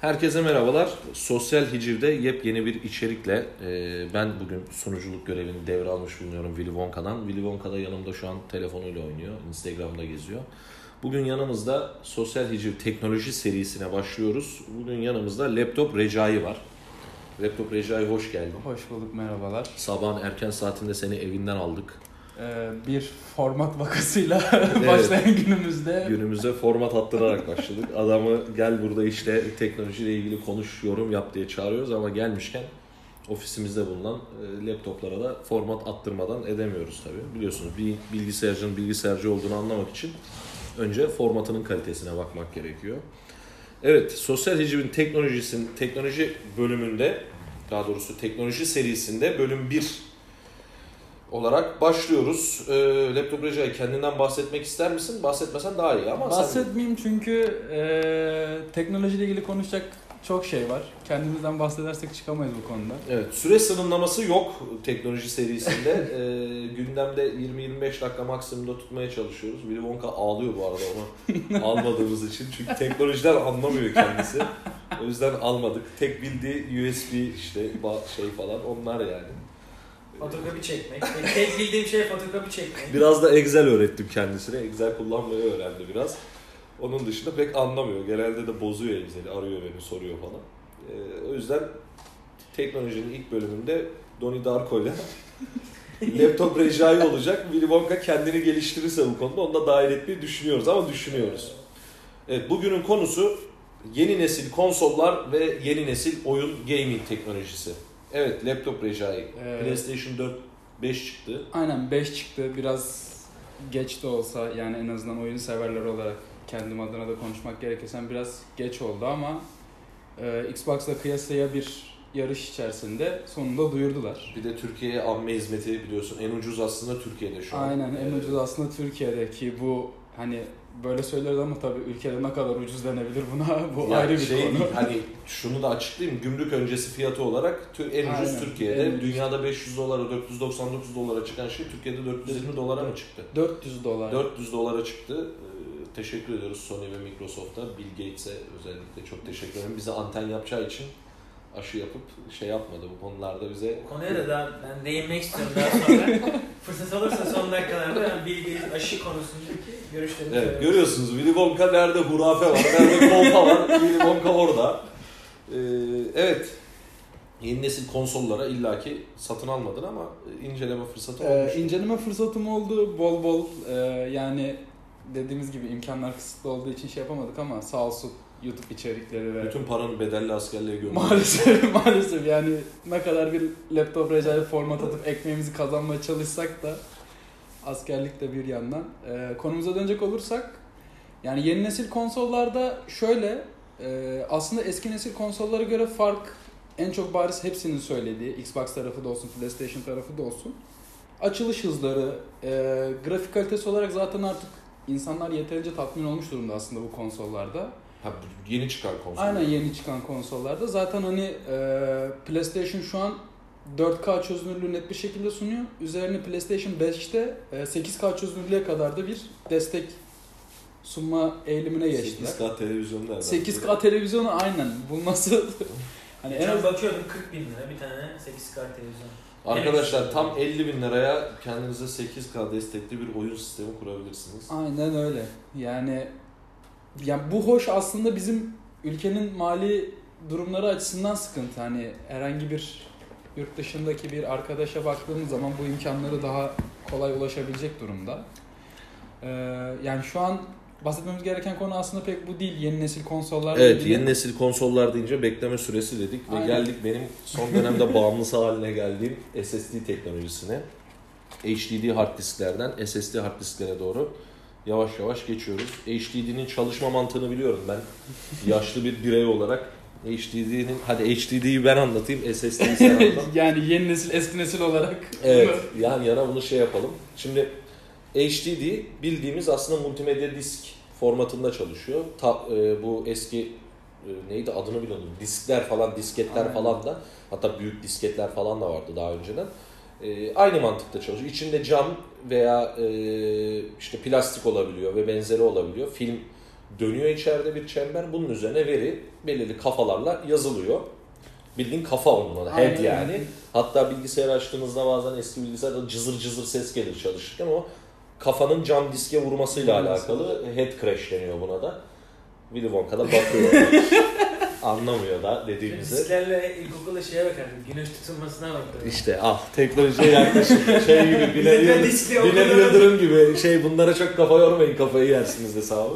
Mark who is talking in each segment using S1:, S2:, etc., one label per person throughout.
S1: Herkese merhabalar. Sosyal Hiciv'de yepyeni bir içerikle e, ben bugün sunuculuk görevini devralmış bulunuyorum Willy Wonka'dan. Willy Wonka da yanımda şu an telefonuyla oynuyor. Instagram'da geziyor. Bugün yanımızda Sosyal Hiciv teknoloji serisine başlıyoruz. Bugün yanımızda Laptop Recai var. Laptop Recai hoş geldin.
S2: Hoş bulduk, merhabalar.
S1: Sabahın erken saatinde seni evinden aldık.
S2: Ee, bir format vakasıyla başlayan günümüzde
S1: Günümüze format attırarak başladık. Adamı gel burada işte teknolojiyle ilgili konuş, yorum yap diye çağırıyoruz ama gelmişken ofisimizde bulunan e, laptoplara da format attırmadan edemiyoruz tabii. Biliyorsunuz bir bilgisayarcının bilgisayarcı olduğunu anlamak için önce formatının kalitesine bakmak gerekiyor. Evet, Sosyal Hiciv'in teknolojisinin teknoloji bölümünde daha doğrusu teknoloji serisinde bölüm 1 olarak başlıyoruz. Ee, Laptop Recai kendinden bahsetmek ister misin? Bahsetmesen daha iyi ama sen...
S2: bahsetmeyeyim çünkü e, teknolojiyle ilgili konuşacak çok şey var. Kendimizden bahsedersek çıkamayız bu konuda.
S1: Evet, süre sınırlaması yok teknoloji serisinde. Ee, gündemde 20-25 dakika maksimumda tutmaya çalışıyoruz. Willy Wonka ağlıyor bu arada onu almadığımız için. Çünkü teknolojiden anlamıyor kendisi. O yüzden almadık. Tek bildiği USB işte şey falan onlar yani.
S3: Fotokopi çekmek. Tek- Tek bildiğim şey fotokopi çekmek.
S1: Biraz da Excel öğrettim kendisine. Excel kullanmayı öğrendi biraz. Onun dışında pek anlamıyor. Genelde de bozuyor Excel'i. Arıyor beni, soruyor falan. Ee, o yüzden teknolojinin ilk bölümünde Donnie Darko ile laptop Recai olacak. Willy Wonka kendini geliştirirse bu konuda onu da dahil etmeyi düşünüyoruz ama düşünüyoruz. Evet, bugünün konusu yeni nesil konsollar ve yeni nesil oyun gaming teknolojisi. Evet, laptop Recai.
S2: Ee,
S1: PlayStation 4 5 çıktı.
S2: Aynen 5 çıktı. Biraz geç de olsa yani en azından oyun severler olarak kendim adına da konuşmak gerekirse biraz geç oldu ama e, Xbox'la kıyasaya bir yarış içerisinde sonunda duyurdular.
S1: Bir de Türkiye'ye amme hizmeti biliyorsun. En ucuz aslında Türkiye'de şu an.
S2: Aynen en ucuz aslında Türkiye'deki bu hani böyle söyleriz ama tabii ülkede ne kadar ucuz denebilir buna bu
S1: yani
S2: ayrı bir
S1: şey
S2: konu.
S1: değil, hani şunu da açıklayayım. Gümrük öncesi fiyatı olarak en ucuz
S2: Aynen,
S1: Türkiye'de.
S2: en.
S1: Dünyada 500 dolara, 499 dolara çıkan şey Türkiye'de 420 dolara mı çıktı?
S2: 400 dolar.
S1: 400 dolara çıktı. Ee, teşekkür ediyoruz Sony ve Microsoft'a. Bill Gates'e özellikle çok teşekkür ederim. Bize anten yapacağı için aşı yapıp şey yapmadı bu konularda bize.
S3: Konuya da daha ben değinmek istiyorum daha sonra. Fırsat olursa son dakikalarda ben bilgi aşı konusundaki görüşlerimi
S1: Evet,
S3: söylemek
S1: görüyorsunuz Willy Wonka nerede hurafe var, nerede kolpa var. Willy Wonka orada. Ee, evet. Yeni nesil konsollara illaki satın almadın ama inceleme fırsatı
S2: Ee,
S1: olmuş.
S2: inceleme fırsatım oldu bol bol. Ee, yani dediğimiz gibi imkanlar kısıtlı olduğu için şey yapamadık ama sağ olsun YouTube içerikleri ve
S1: Bütün paranı bedelli askerliğe gömdün.
S2: maalesef maalesef yani ne kadar bir laptop recai format atıp ekmeğimizi kazanmaya çalışsak da askerlik de bir yandan. Ee, konumuza dönecek olursak yani yeni nesil konsollarda şöyle e, aslında eski nesil konsollara göre fark en çok bariz hepsinin söylediği Xbox tarafı da olsun PlayStation tarafı da olsun açılış hızları e, grafik kalitesi olarak zaten artık insanlar yeterince tatmin olmuş durumda aslında bu konsollarda.
S1: Ha, yeni çıkan konsol.
S2: Aynen yeni çıkan konsollarda. Zaten hani e, PlayStation şu an 4K çözünürlüğü net bir şekilde sunuyor. Üzerine PlayStation 5'te e, 8K çözünürlüğe kadar da bir destek sunma eğilimine geçtiler.
S1: 8K televizyon nereden?
S2: 8K televizyonu aynen. Bu nasıl? hani en az
S3: bakıyordum 40 bin lira bir tane 8K televizyon.
S1: Arkadaşlar tam 50 bin liraya kendinize 8K destekli bir oyun sistemi kurabilirsiniz.
S2: Aynen öyle. Yani ya bu hoş aslında bizim ülkenin mali durumları açısından sıkıntı. Hani herhangi bir yurt dışındaki bir arkadaşa baktığımız zaman bu imkanları daha kolay ulaşabilecek durumda. Ee, yani şu an bahsetmemiz gereken konu aslında pek bu değil. Yeni nesil konsollarla
S1: Evet
S2: ilgili.
S1: yeni nesil konsollar deyince bekleme süresi dedik ve
S2: Aynen.
S1: geldik benim son dönemde bağımlısı haline geldiğim SSD teknolojisine. HDD hard disklerden SSD hard disklere doğru yavaş yavaş geçiyoruz. HDD'nin çalışma mantığını biliyorum ben. Yaşlı bir birey olarak HDD'nin hadi HDD'yi ben anlatayım, SSD'yi sen anlat.
S2: yani yeni nesil eski nesil olarak.
S1: Evet, yan yana bunu şey yapalım. Şimdi HDD bildiğimiz aslında multimedya disk formatında çalışıyor. Ta, e, bu eski e, neydi adını biliyordum. Diskler falan, disketler
S2: Aynen.
S1: falan da hatta büyük disketler falan da vardı daha önceden. E, aynı mantıkta çalışıyor. İçinde cam veya e, işte plastik olabiliyor ve benzeri olabiliyor. Film Dönüyor içeride bir çember. Bunun üzerine veri belirli kafalarla yazılıyor. Bildiğin kafa onun adı. Head yani. Hatta bilgisayar açtığınızda bazen eski bilgisayarda cızır cızır ses gelir çalışırken o kafanın cam diske vurmasıyla
S2: Vurması.
S1: alakalı head crash deniyor buna da. Willy Wonka da bakıyor. Anlamıyor da dediğimizi.
S3: Disklerle ilkokulda şeye bakardım. Güneş tutulmasına bakardım.
S1: İşte al teknolojiye yaklaşım. Şey gibi Bilal,
S3: Bilal
S1: Yıldırım, gibi şey bunlara çok kafa yormayın kafayı yersiniz hesabı.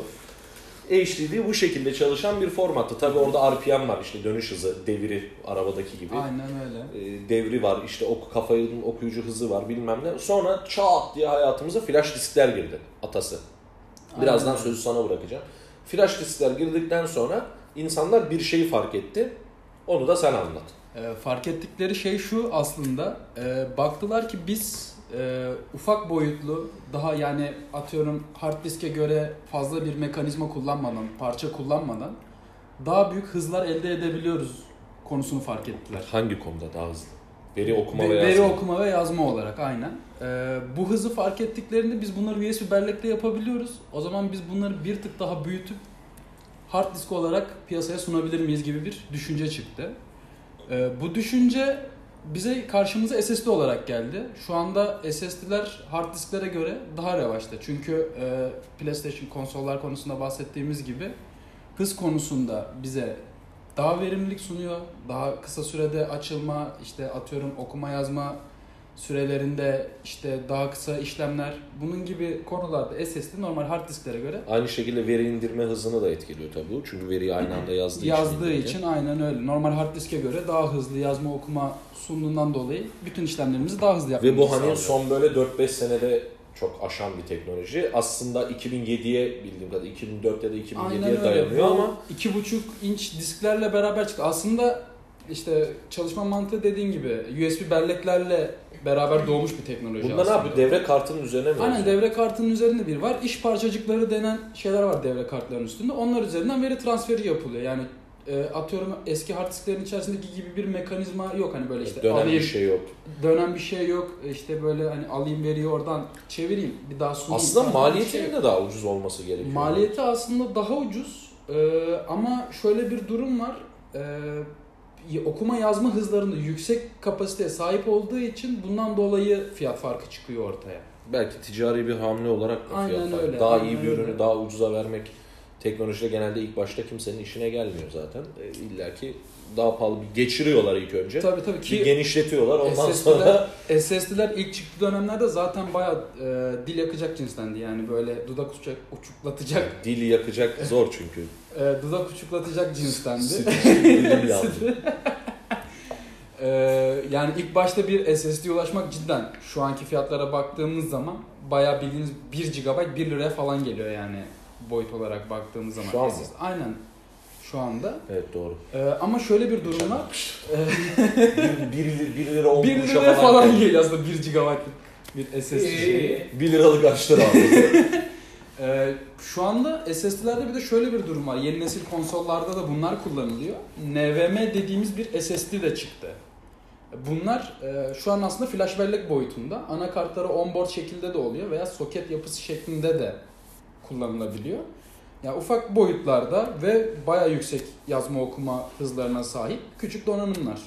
S1: HDD bu şekilde çalışan bir formattı. Tabi orada RPM var işte dönüş hızı, deviri arabadaki gibi.
S2: Aynen öyle.
S1: Ee, devri var işte ok kafanın okuyucu hızı var bilmem ne. Sonra çat diye hayatımıza flash diskler girdi atası. Birazdan
S2: Aynen.
S1: sözü sana bırakacağım. Flash diskler girdikten sonra insanlar bir şeyi fark etti. Onu da sen anlat.
S2: Ee, fark ettikleri şey şu aslında. Ee, baktılar ki biz e, ufak boyutlu, daha yani atıyorum hard diske göre fazla bir mekanizma kullanmadan, parça kullanmadan daha büyük hızlar elde edebiliyoruz konusunu fark ettiler.
S1: Hangi konuda daha hızlı? Veri okuma
S2: Ve-
S1: ve
S2: Veri
S1: yazma.
S2: okuma ve yazma olarak aynen. Ee, bu hızı fark ettiklerinde biz bunları USB bellekle yapabiliyoruz. O zaman biz bunları bir tık daha büyütüp hard disk olarak piyasaya sunabilir miyiz gibi bir düşünce çıktı. Ee, bu düşünce bize karşımıza SSD olarak geldi. Şu anda SSD'ler hard disklere göre daha revaçta. Çünkü e, PlayStation konsollar konusunda bahsettiğimiz gibi hız konusunda bize daha verimlilik sunuyor. Daha kısa sürede açılma, işte atıyorum okuma yazma sürelerinde işte daha kısa işlemler bunun gibi konularda SSD normal hard disklere göre
S1: Aynı şekilde veri indirme hızını da etkiliyor tabii. Çünkü veriyi aynı anda yazdığı,
S2: yazdığı
S1: için.
S2: için aynen öyle. Normal hard diske göre daha hızlı yazma okuma sunduğundan dolayı bütün işlemlerimizi daha hızlı yapmamızı
S1: Ve bu hani son böyle 4-5 senede çok aşan bir teknoloji. Aslında 2007'ye bildiğim kadarıyla 2004 ya da 2007'ye
S2: Aynen öyle.
S1: dayanıyor ama
S2: iki buçuk inç disklerle beraber çıktı. Aslında işte çalışma mantığı dediğin gibi USB belleklerle beraber doğmuş bir teknoloji
S1: bunda ne
S2: aslında.
S1: yapıyor? Devre kartının üzerine mi
S2: Aynen devre kartının üzerinde bir var. İş parçacıkları denen şeyler var devre kartlarının üstünde. Onlar üzerinden veri transferi yapılıyor. Yani e, atıyorum eski hard disklerin içerisindeki gibi bir mekanizma yok hani böyle işte
S1: Dönen
S2: alayım,
S1: bir şey yok.
S2: dönen bir şey yok. İşte böyle hani alayım veriyi oradan çevireyim bir daha sunayım.
S1: Aslında
S2: şey
S1: maliyetinin
S2: yok.
S1: de daha ucuz olması gerekiyor.
S2: Maliyeti aslında daha ucuz Ee, ama şöyle bir durum var. Ee, okuma yazma hızlarında yüksek kapasiteye sahip olduğu için bundan dolayı fiyat farkı çıkıyor ortaya.
S1: Belki ticari bir hamle olarak da
S2: Aynen
S1: fiyat farkı.
S2: öyle,
S1: Daha
S2: aynen
S1: iyi bir ürünü
S2: öyle.
S1: daha ucuza vermek teknolojide genelde ilk başta kimsenin işine gelmiyor zaten. E, İlla ki daha pahalı bir geçiriyorlar ilk önce.
S2: Tabii tabii
S1: Bir
S2: ki
S1: genişletiyorlar ondan
S2: SSD'ler
S1: sonra
S2: SSD'ler ilk çıktığı dönemlerde zaten bayağı e, dil yakacak cinstendi yani böyle dudak uçak, uçuklatacak
S1: dili yakacak zor çünkü.
S2: E, dudak uçuklatacak cinstendi.
S1: Dilim lazım.
S2: Ee, yani ilk başta bir SSD'ye ulaşmak cidden şu anki fiyatlara baktığımız zaman bayağı bildiğiniz 1 GB 1 liraya falan geliyor yani boyut olarak baktığımız zaman.
S1: Şu an mı?
S2: SSD. Aynen şu anda.
S1: Evet doğru.
S2: Ee, ama şöyle bir durum var.
S1: bir, bir, bir lira olmuş
S2: 1 liraya falan geliyor aslında 1 GB'lık bir SSD şeyi.
S1: 1 liralık açtır abi.
S2: Ee, şu anda SSD'lerde bir de şöyle bir durum var. Yeni nesil konsollarda da bunlar kullanılıyor. NVMe dediğimiz bir SSD de çıktı. Bunlar e, şu an aslında flash bellek boyutunda. Anakartları onboard şekilde de oluyor veya soket yapısı şeklinde de kullanılabiliyor. Ya ufak boyutlarda ve baya yüksek yazma okuma hızlarına sahip küçük donanımlar.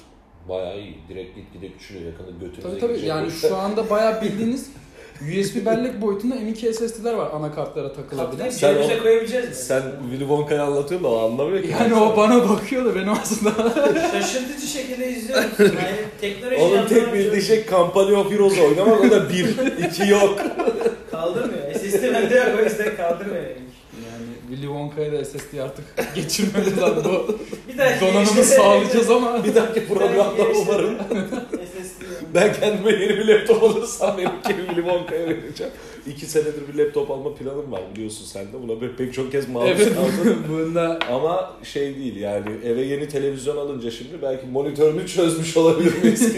S1: Bayağı iyi. Direkt gitgide küçülüyor yakında götünüze
S2: Tabii tabii yani şu anda baya bildiğiniz USB bellek boyutunda M.2 SSD'ler var anakartlara takılabilen.
S3: Kaptayı
S1: Sen
S3: cebimize
S1: o-
S3: koyabileceğiz mi?
S1: Sen Willy Wonka'yı anlatıyorsun da o anlamıyor ki.
S2: Yani o bana bakıyor da benim aslında
S3: Şaşırtıcı şekilde izliyoruz. Yani teknoloji
S1: Onun tek bildiği şey Company of Heroes oynamak o da bir, iki yok.
S3: Kaldırmıyor. SSD bende yok o yüzden kaldırmıyor.
S2: Yani Willy Wonka'ya da SSD artık geçirmemiz lazım. Bu
S3: Bir dahaki
S2: donanımı
S3: gelişte-
S2: sağlayacağız ama
S1: Bir dahaki programda umarım
S3: SSD.
S1: Ben kendime yeni bir laptop alırsam benimki Willy Wonka'ya vereceğim. İki senedir bir laptop alma planım var biliyorsun sen de. Buna pek, pek çok kez maruz
S2: evet
S1: kaldım.
S2: bunda
S1: Ama şey değil yani eve yeni televizyon alınca şimdi belki monitörünü çözmüş olabilir miyiz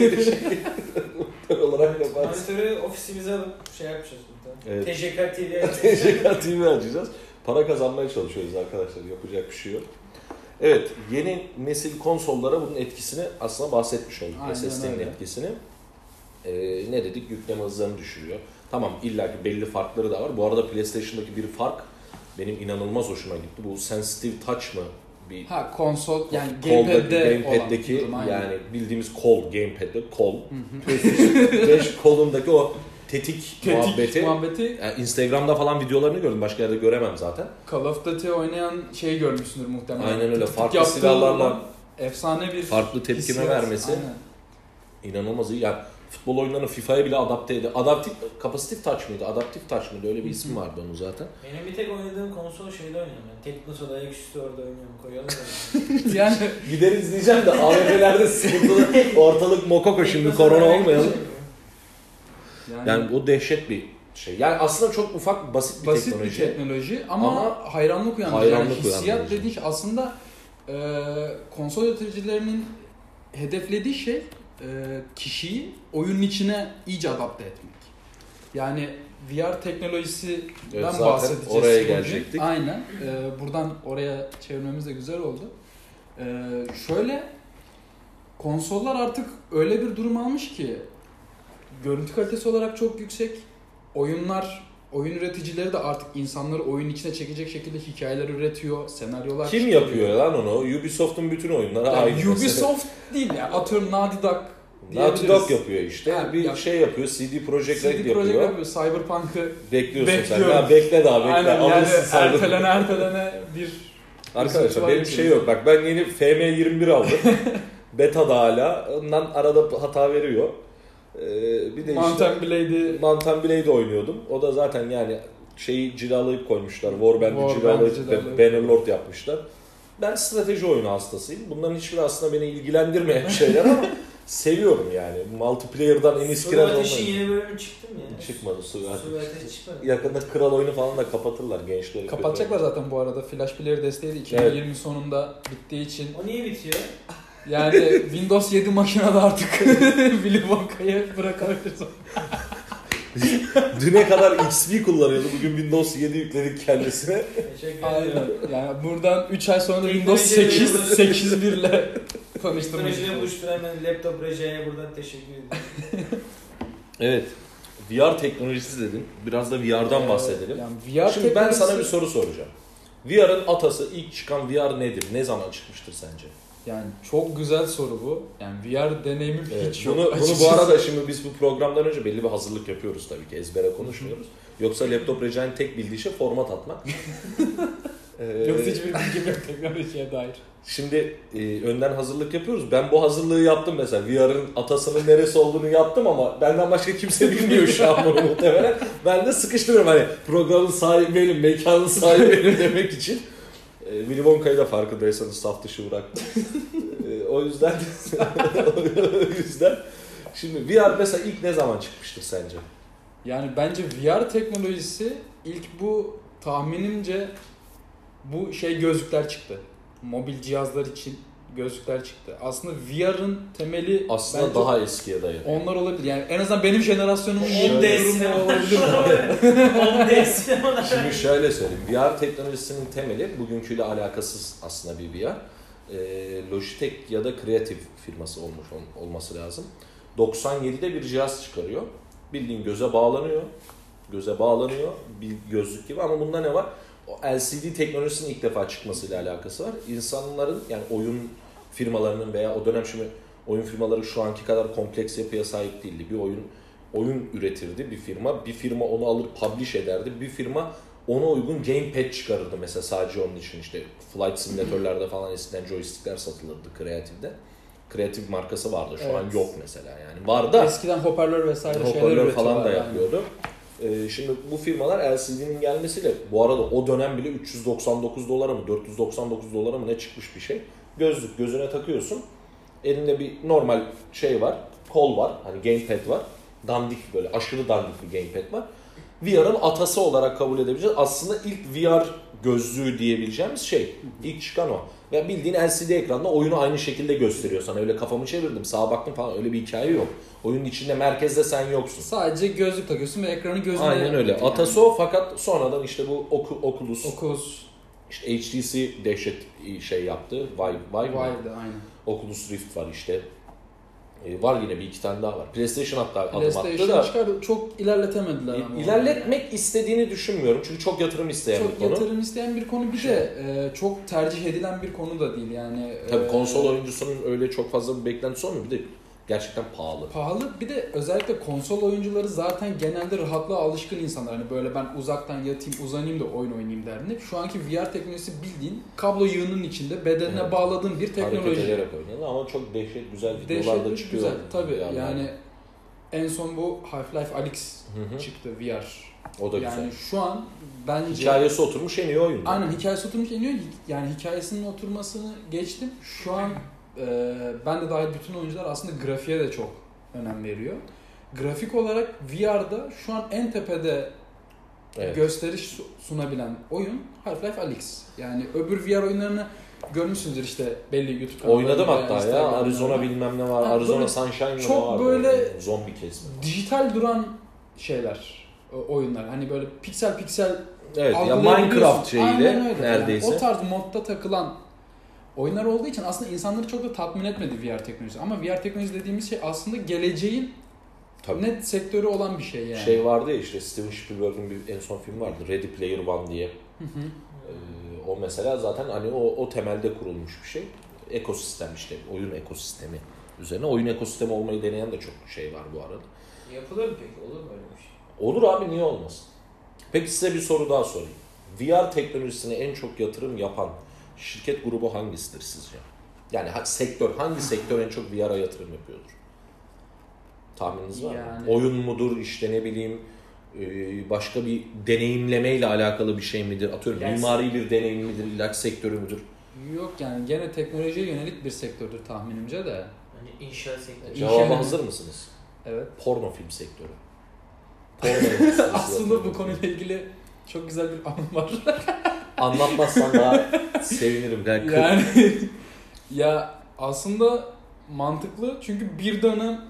S1: olarak yaparız.
S3: Monitörü ofisimize alıp şey yapacağız burada.
S1: Evet.
S3: TJK TV
S1: TCK TV açacağız. Para kazanmaya çalışıyoruz arkadaşlar. Yapacak bir şey yok. Evet, yeni nesil konsollara bunun etkisini aslında bahsetmiş olduk.
S2: Aynen
S1: SSD'nin etkisini. Ee, ne dedik? Yükleme hızlarını düşürüyor. Tamam illaki belli farkları da var. Bu arada PlayStation'daki bir fark benim inanılmaz hoşuma gitti. Bu sensitive touch mı bir
S2: Ha konsol yani gamepad'de
S1: gamepad'deki
S2: durum,
S1: yani bildiğimiz kol gamepad'de kol. PlayStation 5 kolundaki o tetik,
S2: Tetik
S1: muhabbeti.
S2: muhabbeti
S1: Yani Instagram'da falan videolarını gördüm. Başka yerde göremem zaten.
S2: Call of Duty oynayan şeyi görmüşsündür muhtemelen.
S1: Aynen öyle.
S2: Tık
S1: Farklı silahlarla
S2: efsane bir
S1: farklı tepkime
S2: hissiyat.
S1: vermesi.
S2: Aynen.
S1: İnanılmaz iyi. Yani futbol oyunlarını FIFA'ya bile adapte edildi. Adaptif, kapasitif touch mıydı? Adaptif touch mıydı? Öyle bir ismi vardı onun zaten.
S3: Benim bir tek oynadığım konsol şeyde oynuyorum ben. Teknosa'da ayaküstü orada oynuyorum. Koyalım da.
S2: yani
S1: Gideriz diyeceğim de AVM'lerde sıkıntılı. Ortalık mokoko şimdi korona olmayalım.
S3: oynuyorum.
S2: yani,
S1: Yani o dehşet bir şey. Yani aslında çok ufak basit bir
S2: basit
S1: teknoloji.
S2: bir teknoloji ama,
S1: Ama
S2: hayranlık uyandırıcı.
S1: hayranlık
S2: yani hissiyat şey aslında e, konsol üreticilerinin hedeflediği şey e, kişiyi oyunun içine iyice adapte etmek. Yani VR teknolojisinden
S1: Evet, zaten
S2: bahsedeceğiz.
S1: oraya gelecektik.
S2: Aynen. E, buradan oraya çevirmemiz de güzel oldu. E, şöyle konsollar artık öyle bir durum almış ki görüntü kalitesi olarak çok yüksek. Oyunlar, oyun üreticileri de artık insanları oyun içine çekecek şekilde hikayeler üretiyor, senaryolar
S1: Kim
S2: çıkarıyor.
S1: yapıyor lan onu? Ubisoft'un bütün oyunları
S2: Yani
S1: aynı. mesela.
S2: Ubisoft değil ya. Atıyorum Naughty Dog
S1: Naughty. Dog yapıyor işte.
S2: Ha,
S1: bir
S2: yap-
S1: şey yapıyor. CD Projekt Red
S2: CD
S1: yapıyor.
S2: Projekt yapıyor. Cyberpunk'ı
S1: Bekliyorsun sen.
S2: Bekliyorum.
S1: Ya bekle daha bekle.
S2: aynen yani
S1: Alırsın sen.
S2: ertelene ertelene bir
S1: Arkadaşlar benim şey yok. Bak ben yeni FM21 aldım. Beta'da hala. Ondan arada hata veriyor. Ee, bir de
S2: Mountain
S1: işte
S2: Blade'i
S1: Mountain Blade oynuyordum. O da zaten yani şeyi cilalayıp koymuşlar. Warband'i
S2: Warband'i
S1: cilalayıp
S2: cilalayıp.
S1: Bannerlord yapmışlar. Ben strateji oyunu hastasıyım. Bunların hiçbiri aslında beni ilgilendirmeyen şeyler ama seviyorum yani. Multiplayer'dan en kiraz
S3: ve Ateş'in
S1: olmayı.
S3: yeni bölümü çıktı mı ya?
S1: Çıkmadı Su
S3: Su
S1: Ateş.
S3: Çıkmadı.
S1: Yakında kral oyunu falan da kapatırlar gençleri.
S2: kapatacaklar zaten bu arada. Flash Player desteği de 2020 sonunda bittiği için.
S3: O niye bitiyor?
S2: Yani Windows 7 makinede artık Willy Wonka'yı bırakabiliriz.
S1: Düne kadar XP kullanıyordu. Bugün Windows 7 yükledik kendisine.
S3: Teşekkür
S2: Aynen.
S3: ederim.
S2: Yani buradan 3 ay sonra da Windows
S3: Teknolojiyle
S2: 8
S3: buluşturmak.
S2: 8 1 ile tanıştırmak
S3: Teknolojiyle buluşturan laptop rejeye buradan teşekkür ederim.
S1: Evet. VR teknolojisi dedin. Biraz da VR'dan bahsedelim.
S2: Yani VR
S1: Şimdi ben sana
S2: teknolojisi-
S1: bir soru soracağım. VR'ın atası ilk çıkan VR nedir? Ne zaman çıkmıştır sence?
S2: Yani çok güzel soru bu. Yani VR deneyimim
S1: Evet,
S2: hiç yok.
S1: bunu, bunu
S2: açıkçası.
S1: bu arada şimdi biz bu programdan önce belli bir hazırlık yapıyoruz tabii ki. Ezbere konuşmuyoruz. Yoksa laptop Recai'nin tek bildiği şey format atmak. Ee,
S2: Yoksa hiçbir bilgim yok teknolojiye dair.
S1: Şimdi e, önden hazırlık yapıyoruz. Ben bu hazırlığı yaptım mesela. VR'ın atasının neresi olduğunu yaptım ama benden başka kimse bilmiyor şu an bunu muhtemelen. Ben de sıkıştırıyorum hani programın sahibi benim, mekanın sahibi benim demek için. E, Willy Wonka'yı da farkındaysanız saf dışı bıraktım. E, o yüzden o yüzden şimdi VR mesela ilk ne zaman çıkmıştır sence?
S2: Yani bence VR teknolojisi ilk bu tahminimce bu şey gözlükler çıktı. Mobil cihazlar için gözlükler çıktı. Aslında VR'ın temeli
S1: Aslında
S2: bence
S1: daha eskiye dayanıyor.
S2: onlar olabilir. Yani en azından benim jenerasyonumun yeni
S3: 10D
S2: durumu
S3: sinema
S2: olabilir.
S3: 10D sinema.
S1: Şimdi şöyle söyleyeyim. VR teknolojisinin temeli bugünküyle alakasız aslında bir VR. Ee, Logitech ya da Creative firması olmuş ol- olması lazım. 97'de bir cihaz çıkarıyor. Bildiğin göze bağlanıyor. Göze bağlanıyor. Bir gözlük gibi ama bunda ne var? O LCD teknolojisinin ilk defa çıkmasıyla alakası var. İnsanların yani oyun firmalarının veya o dönem şimdi oyun firmaları şu anki kadar kompleks yapıya sahip değildi. Bir oyun oyun üretirdi bir firma. Bir firma onu alır publish ederdi. Bir firma ona uygun gamepad çıkarırdı mesela sadece onun için işte flight simülatörlerde falan eskiden joystickler satılırdı Creative'de. Creative markası vardı şu an
S2: Evet.
S1: yok mesela yani. Var da
S2: Eskiden hoparlör vesaire şeyler
S1: hoparlör falan da
S2: yani.
S1: Ee, şimdi bu firmalar LCD'nin gelmesiyle bu arada o dönem bile 399 dolara mı 499 dolara mı ne çıkmış bir şey. Gözlük gözüne takıyorsun. Elinde bir normal şey var. Kol var. Hani gamepad var. Dandik böyle aşırı dandik bir gamepad var. VR'ın atası olarak kabul edebileceğiz. Aslında ilk VR gözlüğü diyebileceğimiz şey. İlk çıkan o. Ve bildiğin LCD ekranda oyunu aynı şekilde gösteriyor sana. Öyle kafamı çevirdim, sağa baktım falan öyle bir hikaye yok. Oyunun içinde merkezde sen yoksun.
S2: Sadece gözlük takıyorsun ve ekranı gözüne
S1: Aynen öyle.
S2: yani.
S1: Atası o fakat sonradan işte bu Ocu- Oculus,
S2: Oculus
S1: işte HTC dehşet şey yaptı. Vive, Vive, mi?
S2: Vive'de aynen.
S1: Oculus Rift var işte. E, var yine bir iki tane daha var. PlayStation hatta adım attı
S2: PlayStation
S1: da
S2: çıkardı. Çok ilerletemediler ama.
S1: İlerletmek istediğini düşünmüyorum. Çünkü çok yatırım isteyen
S2: çok
S1: bir konu.
S2: yatırım isteyen bir konu bir de e, çok tercih edilen bir konu da değil yani.
S1: Tabii
S2: e,
S1: konsol oyuncusunun öyle çok fazla bir beklentisi olmuyor. Bir de gerçekten pahalı.
S2: Pahalı bir de özellikle konsol oyuncuları zaten genelde rahatlığa alışkın insanlar. Hani böyle ben uzaktan yatayım uzanayım da oyun oynayayım derdinde. Şu anki VR teknolojisi bildiğin kablo yığının içinde bedenine
S1: Evet.
S2: bağladığın bir
S1: Hareket
S2: teknoloji.
S1: ederek oynuyorlar ama çok dehşet güzel videolar da çıkıyor.
S2: güzel. Tabii
S1: Yani-
S2: yani en son bu Half-Life Alyx çıktı VR.
S1: O da
S2: Yani
S1: güzel.
S2: şu an bence
S1: Hikayesi oturmuş en iyi oyun.
S2: Aynen hikayesi oturmuş iniyor. Yani hikayesinin oturmasını geçtim. Şu an ben de dahil bütün oyuncular aslında grafiğe de çok önem veriyor. Grafik olarak VR'da şu an en tepede
S1: Evet.
S2: gösteriş su- sunabilen oyun Half-Life Alyx. Yani öbür VR oyunlarını görmüşsünüzdür işte belli YouTube
S1: Oynadım hatta ya. Arizona bilmem ne var.
S2: Ha,
S1: Arizona
S2: böyle
S1: Sunshine
S2: çok
S1: var?
S2: böyle-
S1: Zombi kesme.
S2: Dijital duran şeyler, oyunlar. Hani böyle piksel piksel
S1: Evet ya. Minecraft şeyiyle neredeyse.
S2: Yani o tarz modda takılan oyunlar olduğu için aslında insanları çok da tatmin etmedi VR teknolojisi. Ama VR teknolojisi dediğimiz şey aslında geleceğin
S1: Tabii.
S2: net sektörü olan bir şey yani.
S1: Şey vardı ya işte Steven Spielberg'in bir en son film vardı. Ready Player One diye.
S2: Hı hı.
S1: Ee, o mesela zaten hani o, o temelde kurulmuş bir şey. Ekosistem işte oyun ekosistemi üzerine. Oyun ekosistemi olmayı deneyen de çok şey var bu arada.
S3: Yapılır mı peki? Olur mu öyle bir şey?
S1: Olur abi niye olmasın? Peki size bir soru daha sorayım. VR teknolojisine en çok yatırım yapan şirket grubu hangisidir sizce? Yani ha- sektör, hangi sektör en çok VR'a yatırım yapıyordur? Tahmininiz var mı?
S2: Yani-
S1: Oyun mudur, işte ne bileyim e, başka bir deneyimlemeyle alakalı bir şey midir? Atıyorum
S3: İlaç-
S1: mimari bir deneyim midir, ilaç sektörü müdür?
S2: Yok yani gene teknolojiye yönelik bir sektördür tahminimce de.
S3: Hani inşaat sektörü.
S1: Cevaba
S2: yani-
S1: hazır mısınız?
S2: Evet.
S1: Porno film sektörü. Porno endüstrisi
S2: Aslında bu konuyla ilgili çok güzel bir anım var.
S1: Anlatmazsan daha sevinirim. Yani kırk-
S2: Yani ya aslında mantıklı çünkü bir dönem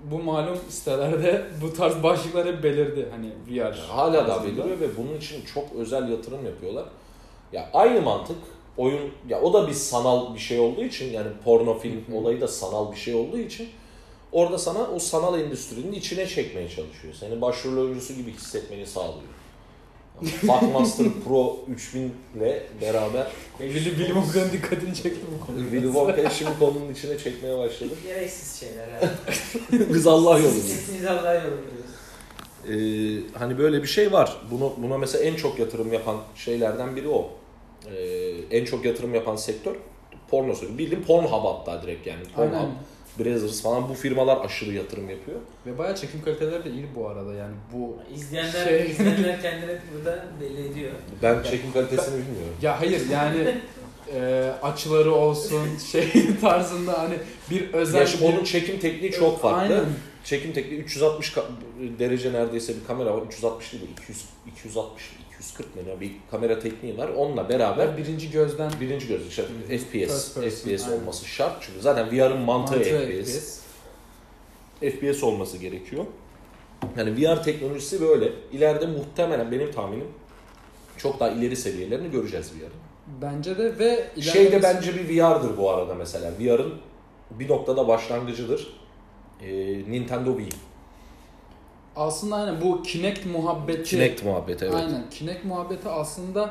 S2: bu malum sitelerde bu tarz başlıklar hep belirdi hani VR.
S1: Hala da beliriyor ve bunun için çok özel yatırım yapıyorlar. Ya aynı mantık oyun ya o da bir sanal bir şey olduğu için yani porno film
S2: Hı hı.
S1: olayı da sanal bir şey olduğu için orada sana o sanal endüstrinin içine çekmeye çalışıyor. Seni başrol oyuncusu gibi hissetmeni sağlıyor. Fuckmaster Pro 3000 ile beraber
S2: Willy Willy Wonka'nın dikkatini çekti bu konu.
S1: Willy Wonka'yı şimdi konunun içine çekmeye başladık.
S3: Gereksiz şeyler abi.
S1: Biz Allah yolundayız.
S3: Sesiniz Allah yolundayız.
S1: Ee, hani böyle bir şey var. Bunu buna mesela en çok yatırım yapan şeylerden biri o. Ee, en çok yatırım yapan sektör porno sektörü. Bildiğin Pornhub hatta direkt yani. Pornhub,
S2: Aynen.
S1: Brazzers falan bu firmalar aşırı yatırım yapıyor.
S2: Ve bayağı çekim kaliteleri de iyi bu arada yani bu
S3: İzleyenler,
S2: Şey-
S3: izleyenler kendini burada belli ediyor.
S1: Ben çekim kalitesini bilmiyorum.
S2: ya hayır yani e, açıları olsun şey tarzında hani bir özel
S1: Ya şimdi onun çekim tekniği çok farklı.
S2: Aynen.
S1: Çekim tekniği 360 ka- derece neredeyse bir kamera var. 360 değil de 200 260 240 mı ne bir kamera tekniği var. Onunla beraber
S2: Haber birinci gözden
S1: birinci göz işte. FPS FPS
S2: aynen.
S1: olması şart çünkü zaten VR'ın mantığı,
S2: mantığı
S1: FPS. FPS olması gerekiyor. Yani VR teknolojisi böyle. İleride muhtemelen benim tahminim çok daha ileri seviyelerini göreceğiz VR'ın.
S2: Bence de ve
S1: Şey de
S2: ilerlemesi-
S1: bence bir VR'dır bu arada mesela. VR'ın bir noktada başlangıcıdır. Ee, Nintendo Wii.
S2: Aslında aynen bu Kinect muhabbeti
S1: Kinect muhabbeti evet.
S2: Aynen. Kinect muhabbeti aslında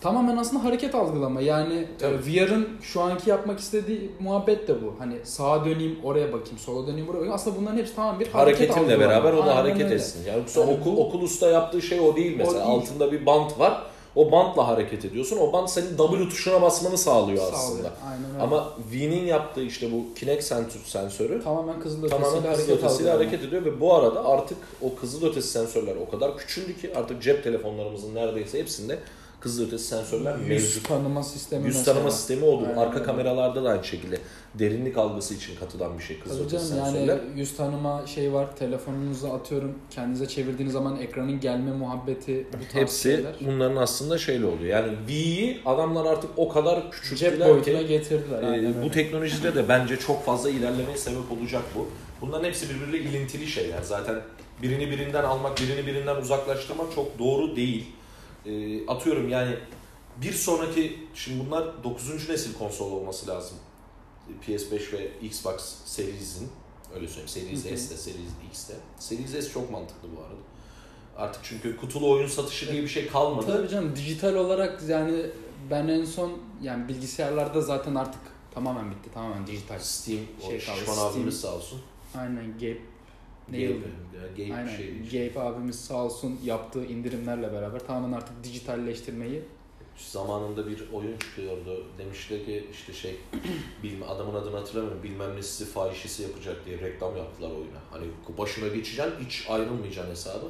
S2: tamamen aslında hareket algılama. Yani
S1: Tabii.
S2: e, VR'ın şu anki yapmak istediği muhabbet de bu. Hani sağa döneyim oraya bakayım, sola döneyim buraya bakayım. Aslında bunların hepsi tamam bir hareket
S1: Hareketinle
S2: algılama.
S1: beraber o da
S2: Aynen
S1: hareket
S2: öyle.
S1: etsin. Yani yoksa
S2: Yani
S1: okul,
S2: bu-
S1: Oculus'ta yaptığı şey o değil mesela.
S2: değil.
S1: Altında bir bant var. O bantla hareket ediyorsun. O bant senin W tuşuna basmanı sağlıyor
S2: Sağlıyor.
S1: aslında.
S2: Aynen öyle.
S1: Ama Wii'nin yaptığı işte bu Kinect sensör- sensörü
S2: tamamen kızıl
S1: tamamen
S2: ötesiyle
S1: kızıl
S2: hareket
S1: ötesiyle hareket ediyor ve bu arada artık o kızıl ötesi sensörler o kadar küçüldü ki artık cep telefonlarımızın neredeyse hepsinde kızıl ötesi sensörler
S2: Yüz
S1: mevcut.
S2: tanıma sistemi
S1: Yüz
S2: mesela.
S1: tanıma sistemi oldu.
S2: Aynen
S1: Arka kameralarda da aynı şekilde derinlik algısı için katılan bir şey kızıl
S2: Tabii
S1: ötesi
S2: canım
S1: sensörler.
S2: yani yüz tanıma şey var. Telefonunuzu atıyorum. Kendinize çevirdiğiniz zaman ekranın gelme muhabbeti bu tarz
S1: Hepsi
S2: şeyler.
S1: bunların aslında şeyle oluyor. Yani Wii'yi adamlar artık o kadar
S2: Cep
S1: küçülttüler
S2: boyutuna
S1: ki
S2: getirdiler.
S1: e,
S2: Aynen
S1: bu teknolojide de bence çok fazla ilerlemeye sebep olacak bu. Bunların hepsi birbiriyle ilintili şeyler. Zaten birini birinden almak, birini birinden uzaklaştırmak çok doğru değil. E, atıyorum yani bir sonraki, şimdi bunlar 9. nesil konsol olması lazım. PS5 ve Xbox Series'in öyle söyleyeyim Series
S2: hı.
S1: S'te, Series X'te. Series S çok mantıklı bu arada. Artık çünkü kutulu oyun satışı diye bir şey kalmadı.
S2: Tabii canım dijital olarak yani ben en son yani bilgisayarlarda zaten artık tamamen bitti. Tamamen dijital.
S1: Steam, o
S2: Şey kaldı,
S1: şişman abimiz sağ olsun.
S2: Aynen Gabe ne
S1: Gabe, yani Gabe
S2: Aynen.
S1: şey.
S2: Gabe abimiz sağ olsun yaptığı indirimlerle beraber tamamen artık dijitalleştirmeyi
S1: Zamanında bir oyun çıkıyordu. Demişti ki işte şey bilmem adamın adını hatırlamıyorum. Bilmem nesi fahişesi yapacak diye reklam yaptılar oyuna. Hani başına geçeceksin hiç ayrılmayacaksın hesabı.